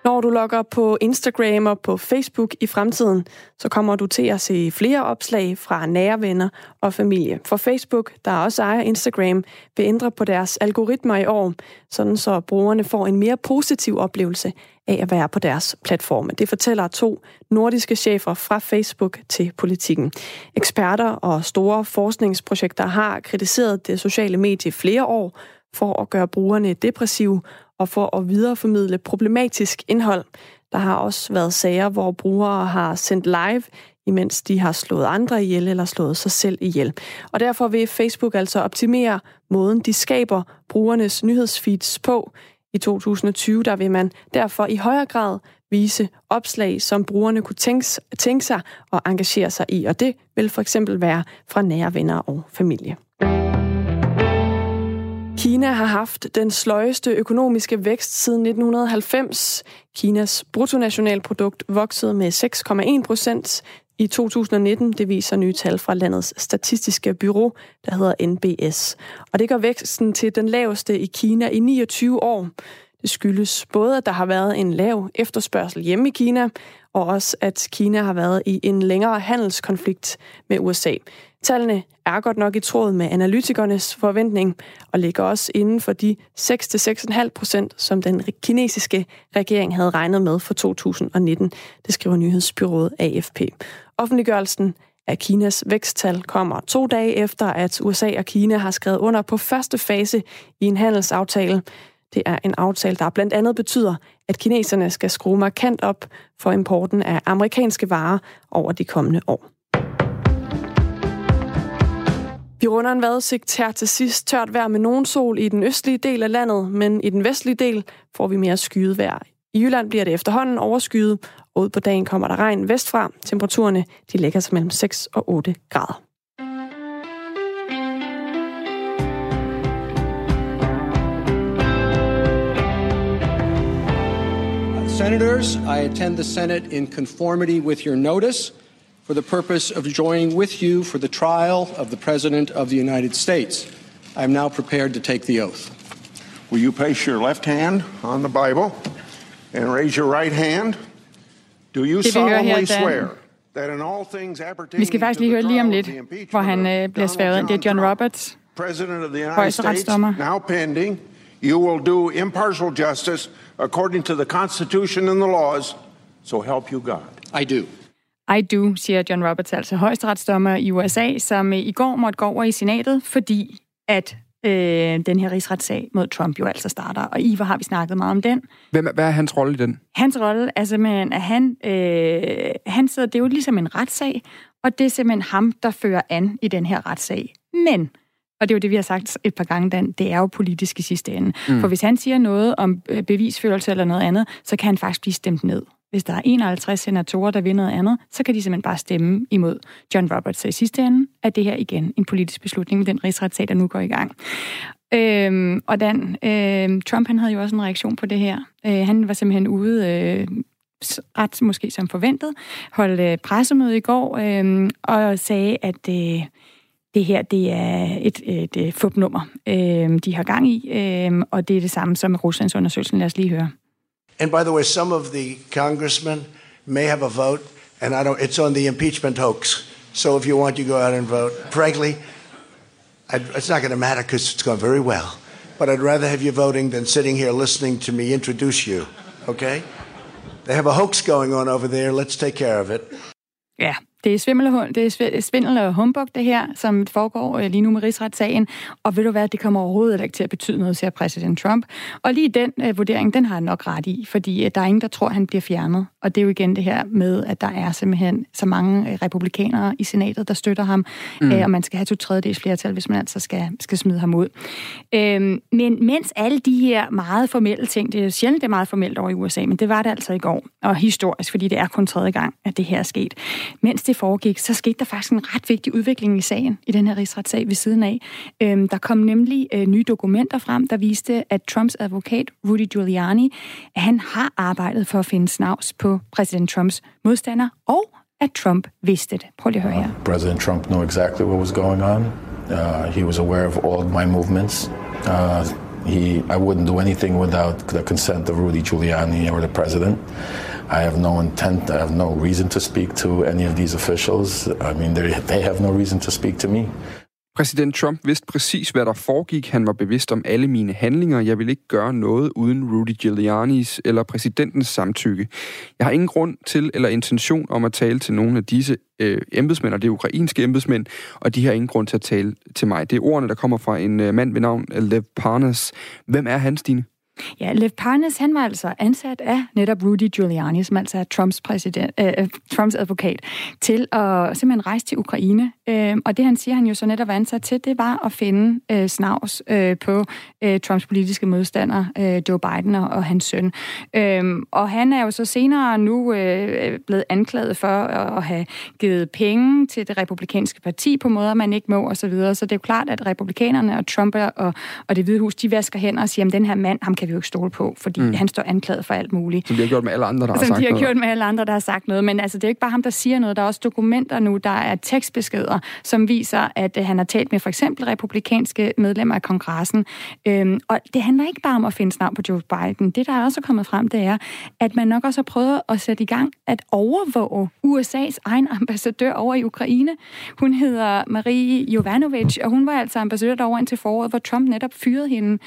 Når du logger på Instagram og på Facebook i fremtiden, så kommer du til at se flere opslag fra nære venner og familie. For Facebook, der også ejer Instagram, vil ændre på deres algoritmer i år, sådan så brugerne får en mere positiv oplevelse af at være på deres platforme. Det fortæller to nordiske chefer fra Facebook til politikken. Eksperter og store forskningsprojekter har kritiseret det sociale medie flere år for at gøre brugerne depressive og for at videreformidle problematisk indhold. Der har også været sager, hvor brugere har sendt live, imens de har slået andre ihjel eller slået sig selv ihjel. Og derfor vil Facebook altså optimere måden, de skaber brugernes nyhedsfeeds på. I 2020 der vil man derfor i højere grad vise opslag, som brugerne kunne tænke, tænke sig og engagere sig i. Og det vil for eksempel være fra nære venner og familie. Kina har haft den sløjeste økonomiske vækst siden 1990. Kinas bruttonationalprodukt voksede med 6,1 procent i 2019. Det viser nye tal fra landets statistiske bureau, der hedder NBS. Og det gør væksten til den laveste i Kina i 29 år. Det skyldes både, at der har været en lav efterspørgsel hjemme i Kina, og også at Kina har været i en længere handelskonflikt med USA. Tallene er godt nok i tråd med analytikernes forventning og ligger også inden for de 6-6,5 procent, som den kinesiske regering havde regnet med for 2019. Det skriver nyhedsbyrået AFP. Offentliggørelsen af Kinas væksttal kommer to dage efter, at USA og Kina har skrevet under på første fase i en handelsaftale. Det er en aftale, der blandt andet betyder, at kineserne skal skrue markant op for importen af amerikanske varer over de kommende år. Vi runder en vejrudsigt her til sidst. Tørt vejr med nogen sol i den østlige del af landet, men i den vestlige del får vi mere skyet vejr. I Jylland bliver det efterhånden overskyet, og ud på dagen kommer der regn vestfra. Temperaturerne de ligger sig mellem 6 og 8 grader. Senators, I attend the Senate in conformity with your notice for the purpose of joining with you for the trial of the President of the United States. I am now prepared to take the oath. Will you place your left hand on the Bible and raise your right hand? Do you solemnly swear that in all things Vi skal faktisk lige høre lige om lidt, hvor han øh, bliver sværet. Det er John Roberts, President of the United States, now pending. You will do impartial justice according to the Constitution and the laws, so help you God. I do. I do, siger John Roberts, altså højesteretsdommer i USA, som i går måtte gå over i senatet, fordi at øh, den her rigsretssag mod Trump jo altså starter. Og I, hvor har vi snakket meget om den? Hvem, hvad er hans rolle i den? Hans rolle er simpelthen, at han, øh, han sidder, det er jo ligesom en retssag, og det er simpelthen ham, der fører an i den her retssag. Men og det er jo det, vi har sagt et par gange, Dan, det er jo politisk i sidste ende. Mm. For hvis han siger noget om øh, bevisførelse eller noget andet, så kan han faktisk blive stemt ned. Hvis der er 51 senatorer, der vil noget andet, så kan de simpelthen bare stemme imod John Roberts. Så i sidste ende er det her igen en politisk beslutning med den rigsretssag, der nu går i gang. Øhm, og Dan, øhm, Trump han havde jo også en reaktion på det her. Øh, han var simpelthen ude øh, ret måske som forventet, holdt øh, pressemøde i går øh, og sagde, at øh, det her det er et, et, et fupnummer, øh, de har gang i, øh, og det er det samme som Ruslands undersøgelsen. Lad os lige høre. And by the way, some of the congressmen may have a vote, and I don't. It's on the impeachment hoax. So if you want, you go out and vote. Frankly, I'd, it's not going to matter because it's gone very well. But I'd rather have you voting than sitting here listening to me introduce you. Okay? They have a hoax going on over there. Let's take care of it. Ja, Det er, svindel, det er svindel og humbug, det her, som foregår øh, lige nu med rigsretssagen. Og ved du hvad, det kommer overhovedet ikke til at betyde noget, siger præsident Trump. Og lige den uh, vurdering, den har han nok ret i, fordi uh, der er ingen, der tror, han bliver fjernet. Og det er jo igen det her med, at der er simpelthen så mange uh, republikanere i senatet, der støtter ham, mm. uh, og man skal have to tredjedels flertal, hvis man altså skal, skal smide ham ud. Uh, men mens alle de her meget formelle ting, det er sjældent, det er meget formelt over i USA, men det var det altså i går, og historisk, fordi det er kun tredje gang, at det her er sket. Mens det foregik, så skete der faktisk en ret vigtig udvikling i sagen, i den her rigsretssag ved siden af. Øhm, der kom nemlig øh, nye dokumenter frem, der viste, at Trumps advokat, Rudy Giuliani, han har arbejdet for at finde snavs på præsident Trumps modstander, og at Trump vidste det. Prøv lige at høre her. Uh, President Trump knew exactly what was going on. Uh, he was aware of all my movements. Uh, he, I wouldn't do anything without the consent of Rudy Giuliani or the president. I have no intent, I have no reason to speak to any of these officials. I mean, they have no reason to speak to me. Præsident Trump vidste præcis, hvad der foregik. Han var bevidst om alle mine handlinger. Jeg vil ikke gøre noget uden Rudy Giuliani's eller præsidentens samtykke. Jeg har ingen grund til eller intention om at tale til nogle af disse øh, embedsmænd, og det er ukrainske embedsmænd, og de har ingen grund til at tale til mig. Det er ordene, der kommer fra en øh, mand ved navn øh, Lev Parnas. Hvem er han, Stine? Ja, Lev Parnes, han var altså ansat af netop Rudy Giuliani, som altså er Trumps, præsident, øh, øh Trumps advokat, til at simpelthen rejse til Ukraine. Øh, og det, han siger, han jo så netop var ansat til, det var at finde øh, snavs øh, på øh, Trumps politiske modstander, øh, Joe Biden og, og hans søn. Øh, og han er jo så senere nu øh, blevet anklaget for at have givet penge til det republikanske parti på måder, man ikke må osv. Så, videre. så det er jo klart, at republikanerne og Trump og, og det hvide hus, de vasker hen og siger, at den her mand, ham kan vi jo ikke stole på, fordi mm. han står anklaget for alt muligt. Som de har gjort med alle andre, der har Som sagt de har noget. gjort med alle andre, der har sagt noget. Men altså, det er jo ikke bare ham, der siger noget. Der er også dokumenter nu, der er tekstbeskeder, som viser, at uh, han har talt med for eksempel republikanske medlemmer af kongressen. Øhm, og det handler ikke bare om at finde navn på Joe Biden. Det, der er også kommet frem, det er, at man nok også har prøvet at sætte i gang at overvåge USA's egen ambassadør over i Ukraine. Hun hedder Marie Jovanovic, og hun var altså ambassadør derovre indtil foråret, hvor Trump netop fyrede hende.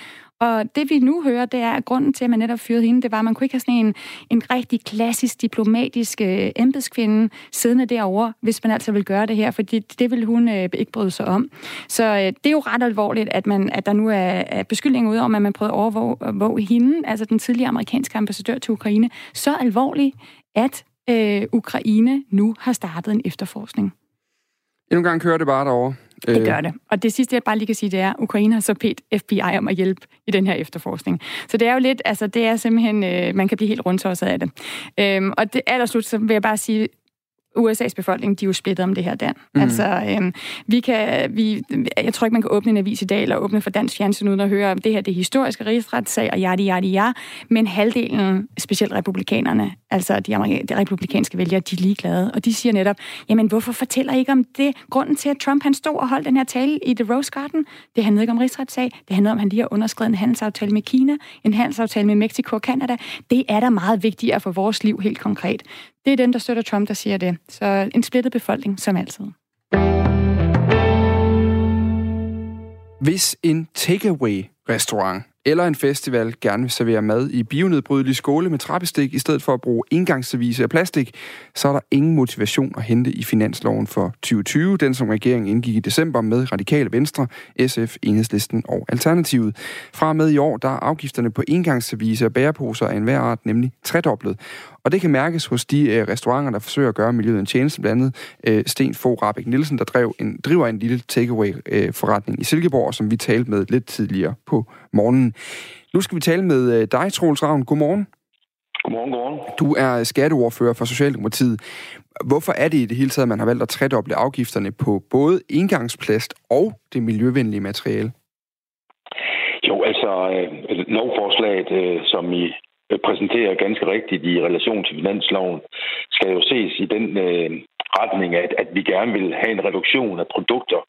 Og det vi nu hører, det er, at grunden til, at man netop fyrede hende, det var, at man kunne ikke have sådan en, en rigtig klassisk diplomatisk øh, embedskvinde siddende derovre, hvis man altså vil gøre det her, fordi det, det vil hun øh, ikke bryde sig om. Så øh, det er jo ret alvorligt, at, man, at der nu er, er beskyldninger ud om, at man prøvede at overvåge hende, altså den tidligere amerikanske ambassadør til Ukraine, så alvorligt, at øh, Ukraine nu har startet en efterforskning. Endnu en gang kører det bare derovre. Det gør det. Og det sidste, jeg bare lige kan sige, det er, at Ukraine har så bedt FBI om at hjælpe i den her efterforskning. Så det er jo lidt, altså det er simpelthen, øh, man kan blive helt rundt af det. Øhm, og det allerslut, så vil jeg bare sige, USA's befolkning, de er jo splittet om det her, Dan. Mm. Altså, øhm, vi kan, vi, jeg tror ikke, man kan åbne en avis i dag, eller åbne for dansk fjernsyn, uden at høre, om det her det historiske rigsretssag, og ja, ja, ja, men halvdelen, specielt republikanerne, altså de, de republikanske vælgere, de er ligeglade, og de siger netop, jamen hvorfor fortæller I ikke om det? Grunden til, at Trump han stod og holdt den her tale i The Rose Garden, det handlede ikke om rigsretssag, det handlede om, at han lige har underskrevet en handelsaftale med Kina, en handelsaftale med Mexico og Canada. Det er da meget vigtigere for vores liv helt konkret. Det er dem, der støtter Trump, der siger det. Så en splittet befolkning, som altid. Hvis en takeaway-restaurant eller en festival gerne vil servere mad i bionedbrydelig skåle med trappestik, i stedet for at bruge engangsservice af plastik, så er der ingen motivation at hente i finansloven for 2020, den som regeringen indgik i december med Radikale Venstre, SF, Enhedslisten og Alternativet. Fra med i år, der er afgifterne på engangsservice og bæreposer af enhver art nemlig tredoblet. Og det kan mærkes hos de øh, restauranter, der forsøger at gøre miljøet en tjeneste, blandt andet øh, Sten Fogh Rabeck Nielsen, der drev en, driver en lille takeaway-forretning øh, i Silkeborg, som vi talte med lidt tidligere på morgenen. Nu skal vi tale med øh, dig, Troels Ravn. Godmorgen. Godmorgen, godmorgen. Du er skatteordfører for Socialdemokratiet. Hvorfor er det i det hele taget, at man har valgt at tredoble afgifterne på både engangsplast og det miljøvenlige materiale? Jo, altså øh, lovforslaget, øh, som I præsenterer ganske rigtigt i relation til finansloven, skal jo ses i den retning, at, at vi gerne vil have en reduktion af produkter,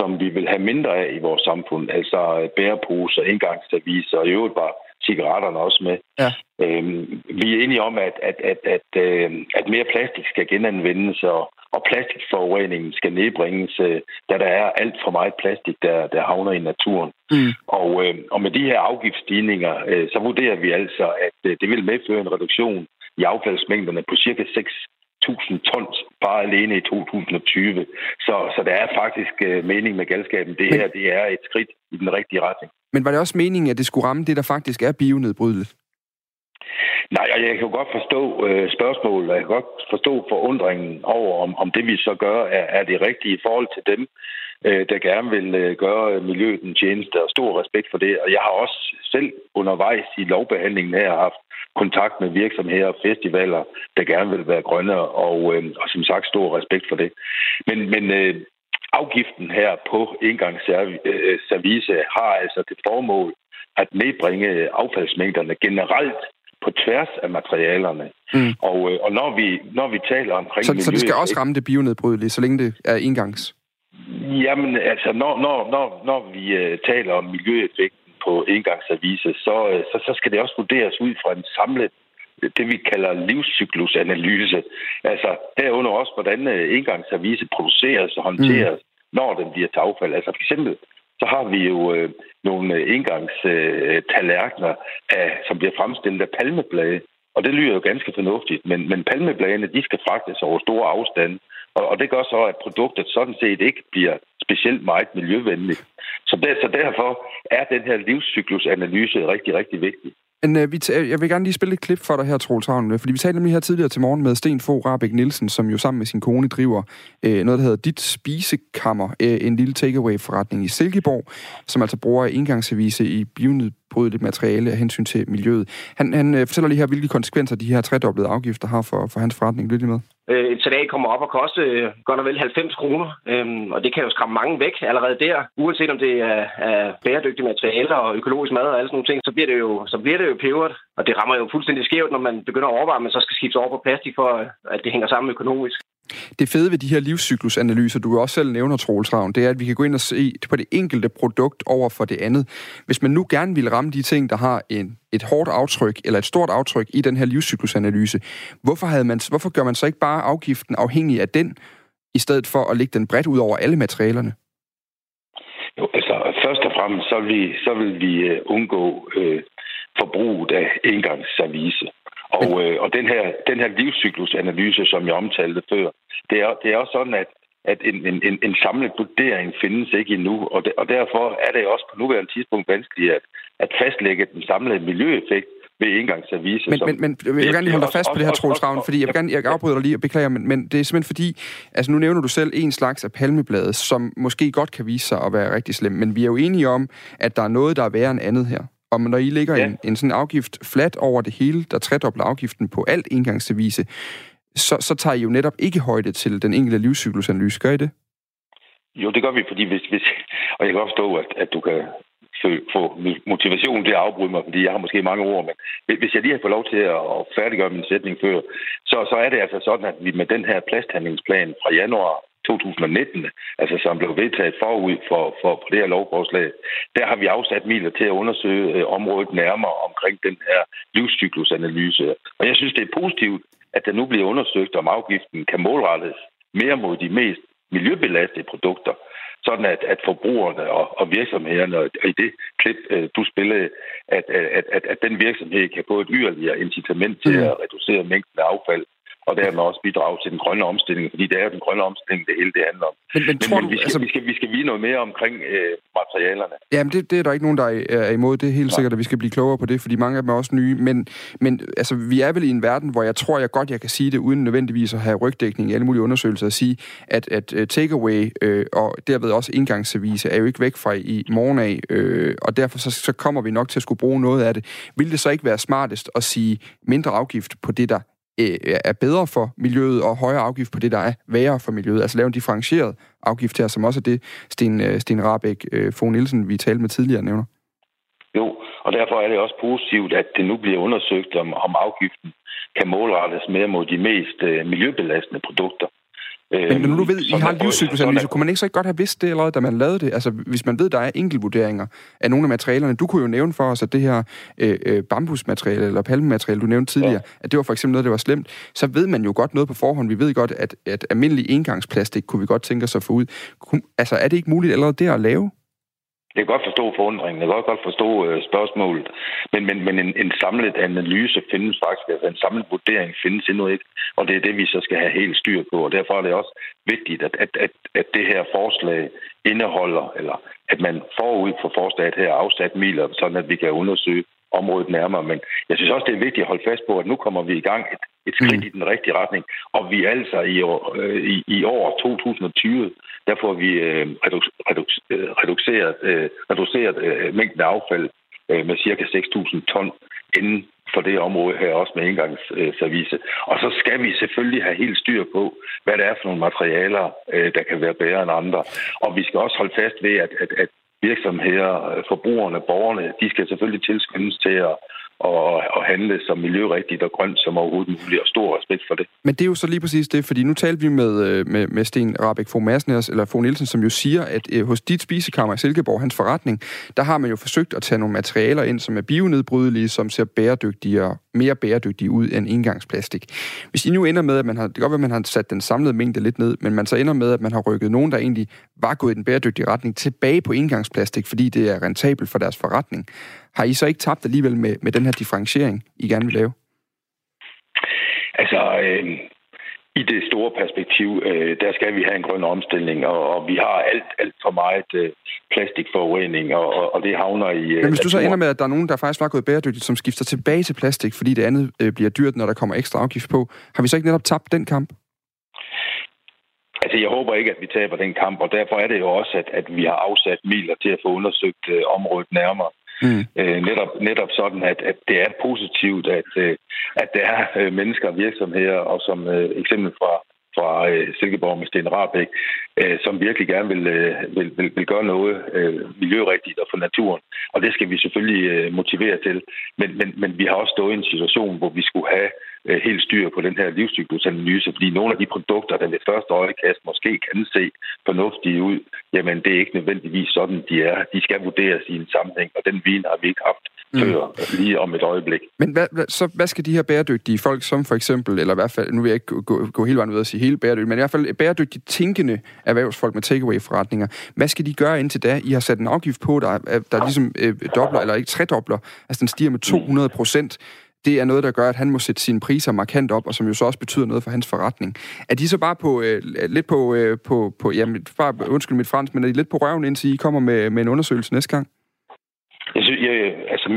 som vi vil have mindre af i vores samfund. Altså bæreposer, indgangsserviser og i øvrigt bare cigaretterne også med. Ja. Øhm, vi er enige om, at, at, at, at, øh, at mere plastik skal genanvendes, og, og plastikforureningen skal nedbringes, øh, da der er alt for meget plastik, der, der havner i naturen. Mm. Og, øh, og med de her afgiftsstigninger, øh, så vurderer vi altså, at øh, det vil medføre en reduktion i affaldsmængderne på cirka 6.000 tons bare alene i 2020. Så, så der er faktisk øh, mening med galskaben. Det her det er et skridt i den rigtige retning. Men var det også meningen, at det skulle ramme det, der faktisk er bionedbrydeligt? Nej, og jeg kan jo godt forstå øh, spørgsmålet, og jeg kan godt forstå forundringen over, om, om det vi så gør, er, er det rigtige i forhold til dem, øh, der gerne vil øh, gøre miljøet en tjeneste, og stor respekt for det. Og jeg har også selv undervejs i lovbehandlingen her haft kontakt med virksomheder og festivaler, der gerne vil være grønne, og, øh, og som sagt stor respekt for det. Men, men øh, afgiften her på engangsservice har altså det formål at nedbringe affaldsmængderne generelt på tværs af materialerne. Mm. Og, øh, og når, vi, når vi taler omkring Så, miljø, så det skal også ramme det bionedbrydelige, så længe det er engangs? Jamen, altså, når, når, når, når vi uh, taler om miljøeffekten på engangsservice, så, uh, så, så skal det også vurderes ud fra en samlet det, vi kalder livscyklusanalyse. Altså herunder også, hvordan uh, engangsservice produceres og håndteres, mm. når den bliver til affald. Altså for eksempel, så har vi jo uh, nogle engangstallerkener, uh, som bliver fremstillet af palmeblade. Og det lyder jo ganske fornuftigt, men, men palmebladene, de skal fragtes over store afstande. Og, og det gør så, at produktet sådan set ikke bliver specielt meget miljøvenligt. Så, der, så derfor er den her livscyklusanalyse rigtig, rigtig vigtig. Men øh, vi øh, jeg vil gerne lige spille et klip for dig her, Troels Havn, øh, fordi vi talte nemlig her tidligere til morgen med Sten Fogh Rabeck Nielsen, som jo sammen med sin kone driver øh, noget, der hedder Dit Spisekammer, øh, en lille takeaway-forretning i Silkeborg, som altså bruger engangsservice i bionedbrydeligt materiale af hensyn til miljøet. Han, han øh, fortæller lige her, hvilke konsekvenser de her tredoblede afgifter har for, for hans forretning. Lyt lige med. Øh, et salat kommer op og koste øh, godt og vel 90 kroner, øhm, og det kan jo skræmme mange væk allerede der. Uanset om det er, er bæredygtige materialer og økologisk mad og alle sådan nogle ting, så bliver det jo, så bliver det jo peberet. Og det rammer jo fuldstændig skævt, når man begynder at overveje, at man så skal skifte over på plastik, for øh, at det hænger sammen økonomisk. Det fede ved de her livscyklusanalyser, du også selv nævner, Troels Ravn, det er, at vi kan gå ind og se på det enkelte produkt over for det andet. Hvis man nu gerne vil ramme de ting, der har en, et hårdt aftryk eller et stort aftryk i den her livscyklusanalyse, hvorfor, havde man, hvorfor gør man så ikke bare afgiften afhængig af den, i stedet for at lægge den bredt ud over alle materialerne? Jo, altså først og fremmest, så vil vi, så vil vi øh, undgå øh, forbruget af engangsservice. Og, øh, og den, her, den her livscyklusanalyse, som jeg omtalte før, det er, det er også sådan, at, at en, en, en samlet vurdering findes ikke endnu, og, de, og derfor er det også på nuværende tidspunkt vanskeligt at, at fastlægge den samlede miljøeffekt ved engangsservice. Men, som, men, men jeg vil gerne lige holde dig fast på det her, Troels Ravn, fordi jeg vil gerne, jeg afbryder dig lige og beklager, men, men det er simpelthen fordi, altså nu nævner du selv en slags af palmebladet, som måske godt kan vise sig at være rigtig slem, men vi er jo enige om, at der er noget, der er værre end andet her. Og når I lægger ja. en, en sådan afgift flat over det hele, der tredobler afgiften på alt engangsservice, så, så tager I jo netop ikke højde til den enkelte livscyklusanalyse. Gør I det? Jo, det gør vi, fordi hvis, hvis og jeg kan godt forstå, at, at du kan få motivation til at afbryde mig, fordi jeg har måske mange ord, men hvis jeg lige har fået lov til at færdiggøre min sætning før, så, så er det altså sådan, at vi med den her plasthandlingsplan fra januar 2019, altså som blev vedtaget forud for, for på det her lovforslag, der har vi afsat midler til at undersøge øh, området nærmere omkring den her livscyklusanalyse. Og jeg synes, det er positivt, at der nu bliver undersøgt, om afgiften kan målrettes mere mod de mest miljøbelastede produkter, sådan at, at forbrugerne og, og virksomhederne, og i det klip, øh, du spillede, at, at, at, at den virksomhed kan få et yderligere incitament til mm. at reducere mængden af affald, og dermed også bidrage til den grønne omstilling, fordi det er jo den grønne omstilling, det hele det handler om. Men, men, tror men, men vi, skal, altså... vi, skal, vi skal vide noget mere omkring øh, materialerne. Jamen, det, det er der ikke nogen, der er imod. Det er helt Nej. sikkert, at vi skal blive klogere på det, fordi mange af dem er også nye. Men, men altså, vi er vel i en verden, hvor jeg tror, jeg godt jeg kan sige det, uden nødvendigvis at have rygdækning i alle mulige undersøgelser, at sige, at, at uh, takeaway øh, og derved også indgangsservice er jo ikke væk fra i morgen af, øh, og derfor så, så kommer vi nok til at skulle bruge noget af det. Vil det så ikke være smartest at sige mindre afgift på det, der øh, er bedre for miljøet, og højere afgift på det, der er værre for miljøet. Altså lave en differentieret afgift her, som også er det, Sten, øh, Sten Rabeck øh, Fogh Nielsen, vi talte med tidligere, nævner. Jo, og derfor er det også positivt, at det nu bliver undersøgt, om, om afgiften kan målrettes mere mod de mest øh, miljøbelastende produkter. Men når du ved, I har livscyklusanalyse, kunne man ikke så ikke godt have vidst det allerede, da man lavede det? Altså, hvis man ved, der er enkeltvurderinger af nogle af materialerne. Du kunne jo nævne for os, at det her øh, øh bambusmateriale eller palmemateriale, du nævnte tidligere, ja. at det var for eksempel noget, der var slemt. Så ved man jo godt noget på forhånd. Vi ved godt, at, at almindelig engangsplastik kunne vi godt tænke os at få ud. Altså, er det ikke muligt allerede der at lave? Jeg kan godt forstå forundringen, jeg kan godt forstå øh, spørgsmålet, men, men, men en, en samlet analyse findes faktisk, altså en samlet vurdering findes endnu ikke, og det er det, vi så skal have helt styr på, og derfor er det også vigtigt, at, at, at, at det her forslag indeholder, eller at man forud for forslaget her afsat midler, sådan at vi kan undersøge området nærmere. Men jeg synes også, det er vigtigt at holde fast på, at nu kommer vi i gang et, et skridt mm. i den rigtige retning. Og vi altså i år, øh, i, i år 2020, der får vi øh, øh, reduceret, øh, reduceret øh, mængden af affald øh, med cirka 6.000 ton inden for det område her, også med engangsservice. Og så skal vi selvfølgelig have helt styr på, hvad det er for nogle materialer, øh, der kan være bedre end andre. Og vi skal også holde fast ved, at, at, at virksomheder, øh, forbrugerne, borgerne, de skal selvfølgelig tilskyndes til at, og, og handle så miljørigtigt og grønt som overhovedet muligt, og stor respekt for det. Men det er jo så lige præcis det, fordi nu talte vi med, øh, med, med Sten Rabeck Fogh eller Fogh Nielsen, som jo siger, at øh, hos dit spisekammer i Silkeborg, hans forretning, der har man jo forsøgt at tage nogle materialer ind, som er bionedbrydelige, som ser bæredygtigere, mere bæredygtige ud end engangsplastik. Hvis I nu ender med, at man har, det kan godt være, at man har sat den samlede mængde lidt ned, men man så ender med, at man har rykket nogen, der egentlig var gået i den bæredygtige retning, tilbage på engangsplastik, fordi det er rentabelt for deres forretning. Har I så ikke tabt alligevel med, med den her differentiering, I gerne vil lave? Altså, øh, i det store perspektiv, øh, der skal vi have en grøn omstilling, og, og vi har alt, alt for meget øh, plastikforurening, og, og, og det havner i... Øh, Men hvis du så ender med, at der er nogen, der faktisk var gået bæredygtigt, som skifter tilbage til plastik, fordi det andet øh, bliver dyrt, når der kommer ekstra afgift på, har vi så ikke netop tabt den kamp? Altså, jeg håber ikke, at vi taber den kamp, og derfor er det jo også, at, at vi har afsat midler til at få undersøgt øh, området nærmere. Mm. Øh, netop, netop sådan, at, at det er positivt, at, øh, at der er øh, mennesker og virksomheder, og som øh, eksempel fra, fra øh, Silkeborg med Sten Rabeck, øh, som virkelig gerne vil, øh, vil, vil, vil gøre noget øh, miljørigtigt og for naturen. Og det skal vi selvfølgelig øh, motivere til. Men, men, men vi har også stået i en situation, hvor vi skulle have helt styr på den her livscyklusanalyse, fordi nogle af de produkter, der ved første øjekast måske kan se fornuftige ud, jamen det er ikke nødvendigvis sådan, de er. De skal vurderes i en sammenhæng, og den vin har vi ikke haft mm. før, lige om et øjeblik. Men hvad, hvad, så hvad skal de her bæredygtige folk, som for eksempel, eller i hvert fald, nu vil jeg ikke gå, gå, gå hele vejen ud og sige hele bæredygtige, men i hvert fald bæredygtigt tænkende erhvervsfolk med takeaway-forretninger, hvad skal de gøre indtil da? I har sat en afgift på, der, der ligesom øh, dobler, eller ikke tredobler, altså den stiger med 200 procent det er noget, der gør, at han må sætte sine priser markant op, og som jo så også betyder noget for hans forretning. Er de så bare på, øh, lidt på, øh, på, på jamen, bare, undskyld mit fransk, men er de lidt på røven, indtil I kommer med, med en undersøgelse næste gang? Jeg synes, jeg, altså,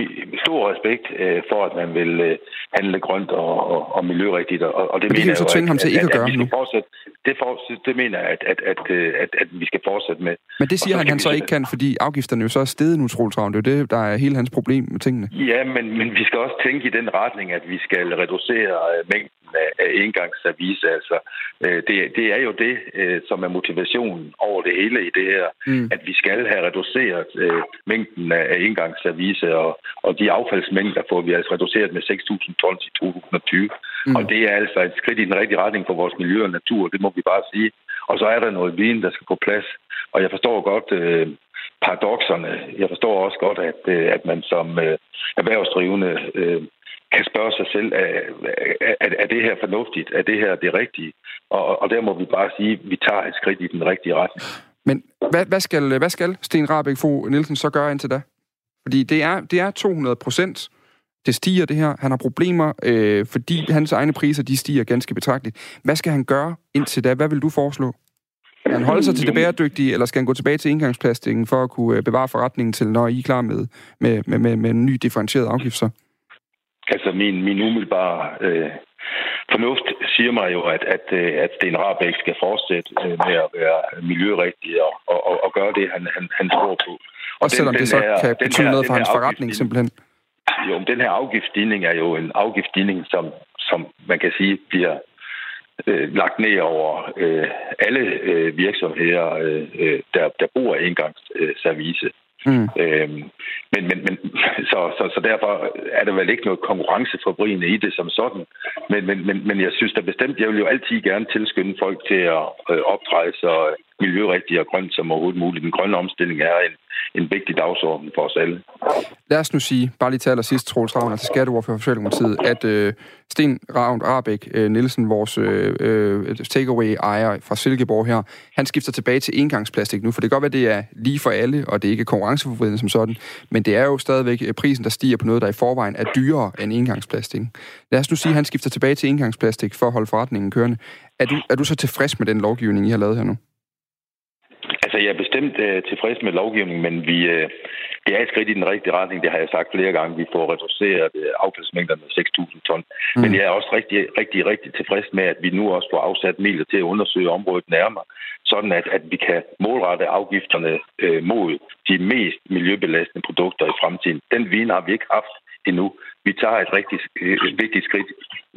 stor respekt øh, for, at man vil øh, handle grønt og, og, og miljørigtigt. Og, og det, Men det mener kan så tvinge ham til ikke at, at gøre at, nu. Fortsætte, det, for, det mener jeg, at, at, at, øh, at, at vi skal fortsætte med. Men det siger han, han så ikke kan, fordi afgifterne jo så er steget nu, Troels Det er jo det, der er hele hans problem med tingene. Ja, men, men vi skal også tænke i den retning, at vi skal reducere øh, mængden af, af engangsservice. Altså, øh, det, det er jo det, øh, som er motivationen over det hele i det her, mm. at vi skal have reduceret øh, mængden af, af engangsservice, og, og de affaldsmængder får vi altså reduceret med 6.000 tons i 2020. Mm. Og det er altså et skridt i den rigtige retning for vores miljø og natur, det må vi bare sige. Og så er der noget viden, der skal på plads. Og jeg forstår godt øh, paradoxerne. Jeg forstår også godt, at, øh, at man som øh, erhvervsdrivende øh, kan spørge sig selv, er, er, er det her fornuftigt? Er det her det rigtige? Og, og der må vi bare sige, at vi tager et skridt i den rigtige retning. Men hvad, hvad, skal, hvad skal Sten Rabeck Fo Nielsen så gøre indtil da? Fordi det er, det er 200 procent. Det stiger det her. Han har problemer, øh, fordi hans egne priser de stiger ganske betragteligt. Hvad skal han gøre indtil da? Hvad vil du foreslå? Skal han holde sig til det bæredygtige, eller skal han gå tilbage til indgangsplastikken for at kunne øh, bevare forretningen til, når I er klar med, med, med, med, med en ny differentieret afgift så? Altså min, min umiddelbare øh, fornuft siger mig jo, at, at, øh, at Sten Rabeck skal fortsætte øh, med at være miljørigtig og, og, og gøre det, han, han, han tror på. Og den, selvom den det så her, kan betyde her, noget for hans forretning simpelthen? Jo, den her afgiftsstigning er jo en afgiftsstigning, som, som man kan sige bliver øh, lagt ned over øh, alle øh, virksomheder, øh, der, der bruger engangsservice. Mm. Øhm, men, men, men, så, så, så derfor er der vel ikke noget konkurrenceforbrigende i det som sådan. Men, men, men, men jeg synes da bestemt, jeg vil jo altid gerne tilskynde folk til at øh, optræde så miljørigtigt og grønt som overhovedet muligt. Den grønne omstilling er en, en vigtig dagsorden for os alle. Lad os nu sige, bare lige til allersidst, Troels Ravn, altså skatteordfører for Socialdemokratiet, at øh, Sten Ravn Rabeck øh, Nielsen, vores øh, øh takeaway-ejer fra Silkeborg her, han skifter tilbage til engangsplastik nu, for det kan godt være, det er lige for alle, og det er ikke konkurrenceforvridende som sådan, men det er jo stadigvæk øh, prisen, der stiger på noget, der i forvejen er dyrere end engangsplastik. Lad os nu sige, at han skifter tilbage til engangsplastik for at holde forretningen kørende. Er du, er du så tilfreds med den lovgivning, I har lavet her nu? Altså, jeg er bestemt uh, tilfreds med lovgivningen, men vi, uh, det er et skridt i den rigtige retning. Det har jeg sagt flere gange. Vi får reduceret uh, affaldsmængderne med 6.000 ton. Mm. Men jeg er også rigtig, rigtig, rigtig tilfreds med, at vi nu også får afsat midler til at undersøge området nærmere, sådan at, at vi kan målrette afgifterne uh, mod de mest miljøbelastende produkter i fremtiden. Den vin har vi ikke haft endnu. Vi tager et rigtig uh, vigtigt skridt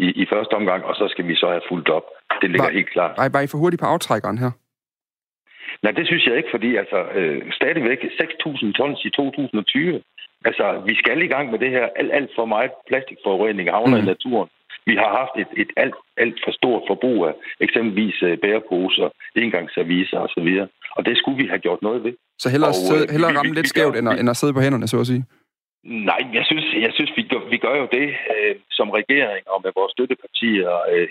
i, i første omgang, og så skal vi så have fuldt op. Det ligger var, helt klart. Nej, var I for hurtigt på aftrækkeren her? Nej, det synes jeg ikke, fordi altså, øh, stadigvæk 6.000 tons i 2020. Altså, vi skal i gang med det her. Alt, alt for meget plastikforurening havner mm. i naturen. Vi har haft et, et alt, alt for stort forbrug af eksempelvis øh, bæreposer, engangsserviser osv. Og det skulle vi have gjort noget ved. Så hellere, og, øh, hellere vi, ramme vi, lidt skævt, gør, end at, end at sidde på hænderne, så at sige? Nej, jeg synes, jeg synes vi, gør, vi gør jo det øh, som regering og med vores støttepartier, øh,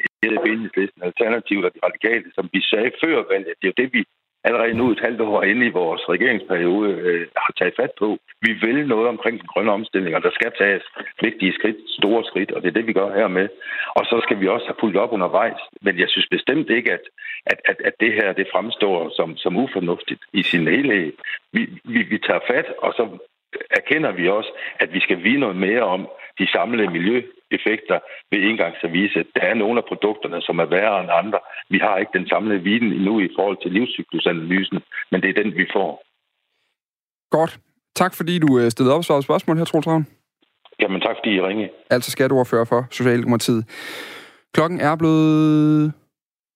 Enhedslisten, Alternativet og de radikale, som vi sagde før valget. Det er jo det, vi allerede nu et halvt år inde i vores regeringsperiode øh, har taget fat på. Vi vil noget omkring den grønne omstilling, og der skal tages vigtige skridt, store skridt, og det er det, vi gør her med. Og så skal vi også have fulgt op undervejs. Men jeg synes bestemt ikke, at, at, at, at det her det fremstår som, som ufornuftigt i sin helhed. Vi, vi, vi tager fat, og så erkender vi også, at vi skal vide noget mere om de samlede miljø- miljøeffekter ved engangsservice. Der er nogle af produkterne, som er værre end andre. Vi har ikke den samlede viden endnu i forhold til livscyklusanalysen, men det er den, vi får. Godt. Tak fordi du øh, stillede op og svarede spørgsmål her, Troels Ravn. Jamen tak fordi I ringede. Altså skatteordfører for Socialdemokratiet. Klokken er blevet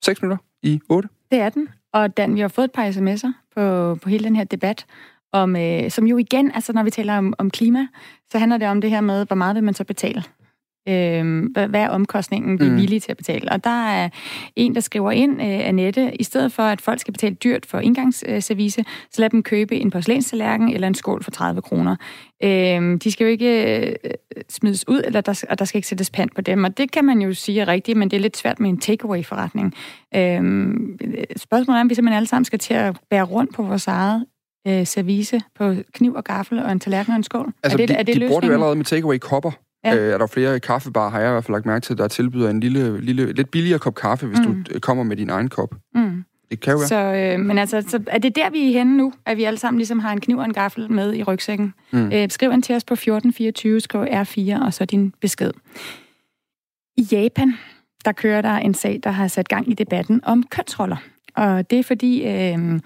6 minutter i 8. Det er den. Og Dan, vi har fået et par sms'er på, på hele den her debat, om, øh, som jo igen, altså når vi taler om, om klima, så handler det om det her med, hvor meget vil man så betale? Øh, hvad er omkostningen, vi er mm. villige til at betale? Og der er en, der skriver ind, øh, Annette, i stedet for, at folk skal betale dyrt for indgangsservice, så lad dem købe en porcelænstallerken eller en skål for 30 kroner. Øh, de skal jo ikke øh, smides ud, eller der, og der skal ikke sættes pant på dem. Og det kan man jo sige er rigtigt, men det er lidt svært med en takeaway-forretning. Øh, spørgsmålet er, om vi simpelthen alle sammen skal til at bære rundt på vores eget øh, service på kniv og gaffel og en tallerken og en skål? Altså, er det, de, er det de bruger det jo allerede med takeaway-kopper. Ja. Øh, er der flere kaffebar, har jeg i hvert fald lagt mærke til, der tilbyder en lille, lille, lidt billigere kop kaffe, hvis mm. du kommer med din egen kop. Mm. Det kan jo være. Så, øh, men altså, så er det der, vi er henne nu, at vi alle sammen ligesom har en kniv og en gaffel med i rygsækken. Mm. Øh, skriv en til os på 1424, skriv R4, og så din besked. I Japan, der kører der en sag, der har sat gang i debatten om kønsroller. Og det er fordi, øh,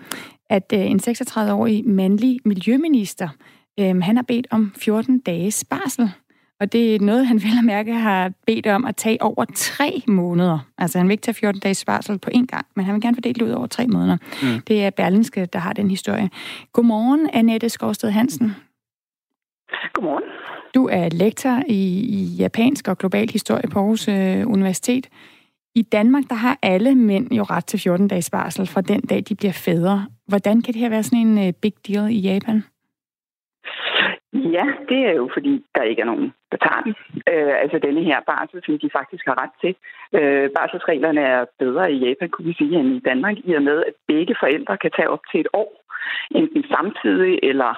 at øh, en 36-årig mandlig miljøminister, øh, han har bedt om 14 dages barsel. Og det er noget, han vel at mærke har bedt om at tage over tre måneder. Altså han vil ikke tage 14 dages barsel på én gang, men han vil gerne fordele det ud over tre måneder. Mm. Det er Berlinske, der har den historie. Godmorgen, Annette Skovsted Hansen. Godmorgen. Du er lektor i, i japansk og global historie på Aarhus øh, Universitet. I Danmark, der har alle mænd jo ret til 14 dages barsel fra den dag, de bliver fædre. Hvordan kan det her være sådan en uh, big deal i Japan? Ja, det er jo fordi, der ikke er nogen, der tager den. Øh, altså denne her barsel, som de faktisk har ret til. Øh, barselsreglerne er bedre i Japan, kunne vi sige, end i Danmark, i og med, at begge forældre kan tage op til et år, enten samtidig eller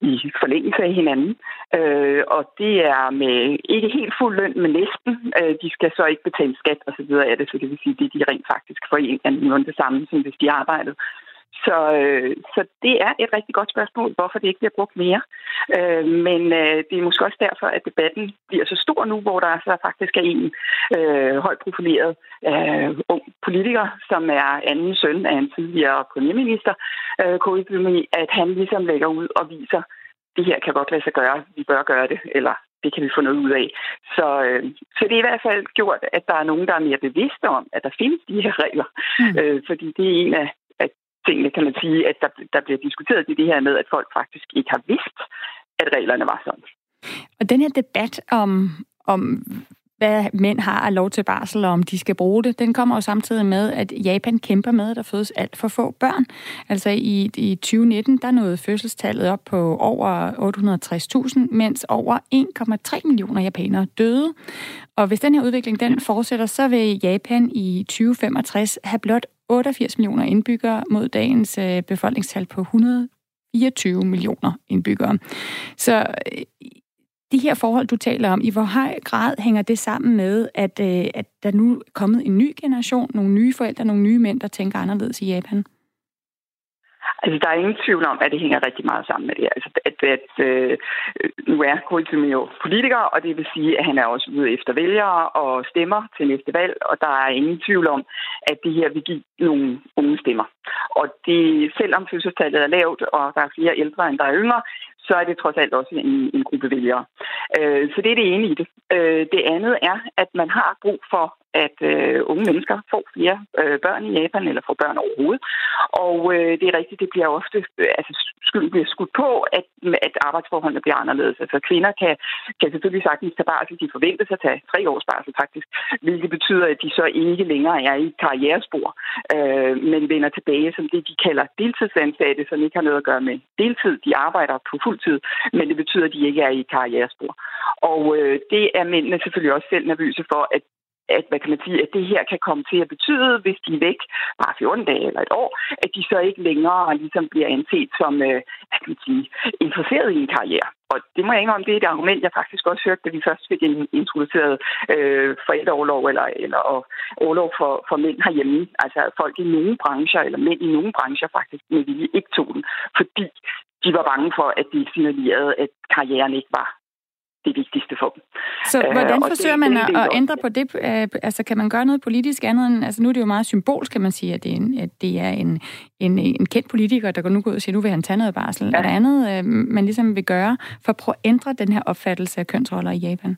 i forlængelse af hinanden. Øh, og det er med ikke helt fuld løn, men næsten. Øh, de skal så ikke betale skat og så videre af det, så det vil sige, at de rent faktisk får en det samme, som hvis de arbejdede. Så, øh, så det er et rigtig godt spørgsmål, hvorfor det ikke bliver brugt mere. Øh, men øh, det er måske også derfor, at debatten bliver så stor nu, hvor der så faktisk er en øh, højt profileret øh, ung politiker, som er anden søn af en tidligere premierminister, øh, at han ligesom lægger ud og viser, det her kan godt lade sig gøre, vi bør gøre det, eller det kan vi få noget ud af. Så, øh, så det er i hvert fald gjort, at der er nogen, der er mere bevidste om, at der findes de her regler. Mm. Øh, fordi det er en af tingene, kan man sige, at der, der bliver diskuteret i det her med, at folk faktisk ikke har vidst, at reglerne var sådan. Og den her debat om, om hvad mænd har af lov til barsel, og om de skal bruge det, den kommer jo samtidig med, at Japan kæmper med, at der fødes alt for få børn. Altså i, i 2019, der nåede fødselstallet op på over 860.000, mens over 1,3 millioner japanere døde. Og hvis den her udvikling den fortsætter, så vil Japan i 2065 have blot 88 millioner indbyggere mod dagens øh, befolkningstal på 124 millioner indbyggere. Så øh, de her forhold, du taler om, i hvor høj grad hænger det sammen med, at, øh, at der nu er kommet en ny generation, nogle nye forældre, nogle nye mænd, der tænker anderledes i Japan? Altså, der er ingen tvivl om, at det hænger rigtig meget sammen med det. Altså, at, at øh, nu er Kultum jo politiker, og det vil sige, at han er også ude efter vælgere og stemmer til næste valg, og der er ingen tvivl om, at det her vil give nogle unge stemmer. Og det, selvom fødselstallet er lavt, og der er flere ældre, end der er yngre, så er det trods alt også en, en gruppe vælgere. Øh, så det er det ene i det. Øh, det andet er, at man har brug for, at øh, unge mennesker får flere øh, børn i Japan, eller får børn overhovedet. Og øh, det er rigtigt, det bliver ofte, øh, altså skylden bliver skudt på, at, at arbejdsforholdene bliver anderledes. Altså kvinder kan, kan selvfølgelig sagtens tage barsel, de forventes at tage tre års barsel faktisk, hvilket betyder, at de så ikke længere er i karrierespor, øh, men vender tilbage som det, de kalder deltidsansatte, som ikke har noget at gøre med deltid. De arbejder på fuld tid, men det betyder, at de ikke er i karrierespor. Og øh, det er mændene selvfølgelig også selv nervøse for, at at, hvad kan man sige, at det her kan komme til at betyde, hvis de er væk bare 14 dage eller et år, at de så ikke længere ligesom bliver anset som øh, hvad kan man sige, interesseret i en karriere. Og det må jeg ikke om, det er et argument, jeg faktisk også hørte, da vi først fik introduceret øh, forældreoverlov eller, eller og overlov for, for mænd herhjemme. Altså folk i nogle brancher, eller mænd i nogle brancher faktisk med vilje ikke tog den, fordi de var bange for, at de signalerede, at karrieren ikke var det vigtigste for dem. Så hvordan øh, forsøger det, man at, at ændre på det? Øh, altså kan man gøre noget politisk andet end, altså nu er det jo meget symbolsk, kan man sige, at det er en, at det er en, en, en kendt politiker, der går nu ud og siger, nu vil han tage noget barsel. Ja. Er der andet, øh, man ligesom vil gøre for at prøve at ændre den her opfattelse af kønsroller i Japan?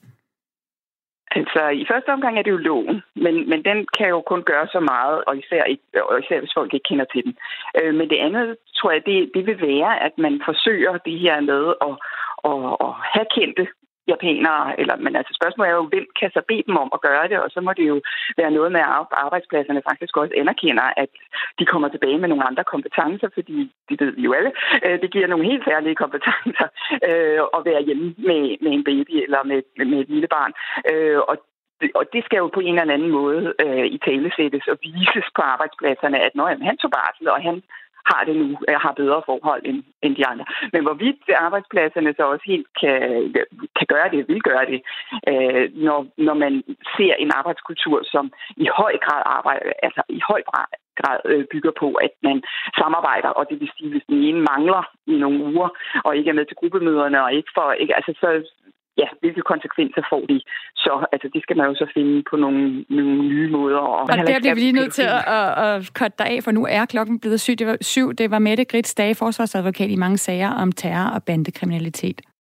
Altså, i første omgang er det jo loven, men, men den kan jo kun gøre så meget, og især, ikke, og især hvis folk ikke kender til den. Øh, men det andet, tror jeg, det, det vil være, at man forsøger det her med at, at, at have kendte japanere, eller, men altså spørgsmålet er jo, hvem kan så bede dem om at gøre det, og så må det jo være noget med, at arbejdspladserne faktisk også anerkender, at de kommer tilbage med nogle andre kompetencer, fordi det ved vi jo alle, øh, det giver nogle helt særlige kompetencer øh, at være hjemme med, med en baby eller med, med et lille barn. Øh, og og det skal jo på en eller anden måde øh, i talesættes og vises på arbejdspladserne, at når han tog barsel, og han har det nu, har bedre forhold end, end de andre. Men hvorvidt arbejdspladserne så også helt kan, kan gøre det, vil gøre det, øh, når, når man ser en arbejdskultur, som i høj grad arbejder, altså i høj grad grad bygger på, at man samarbejder, og det vil sige, hvis den ene mangler i nogle uger, og ikke er med til gruppemøderne, og ikke for, ikke, altså så, ja, hvilke konsekvenser får de så? Altså, det skal man jo så finde på nogle, nogle nye måder. Og, og der bliver vi lige nødt til at, at, at cutte dig af, for nu er klokken blevet syv. Det var, syv. Det var Mette Grits Dage, forsvarsadvokat i mange sager om terror og bandekriminalitet.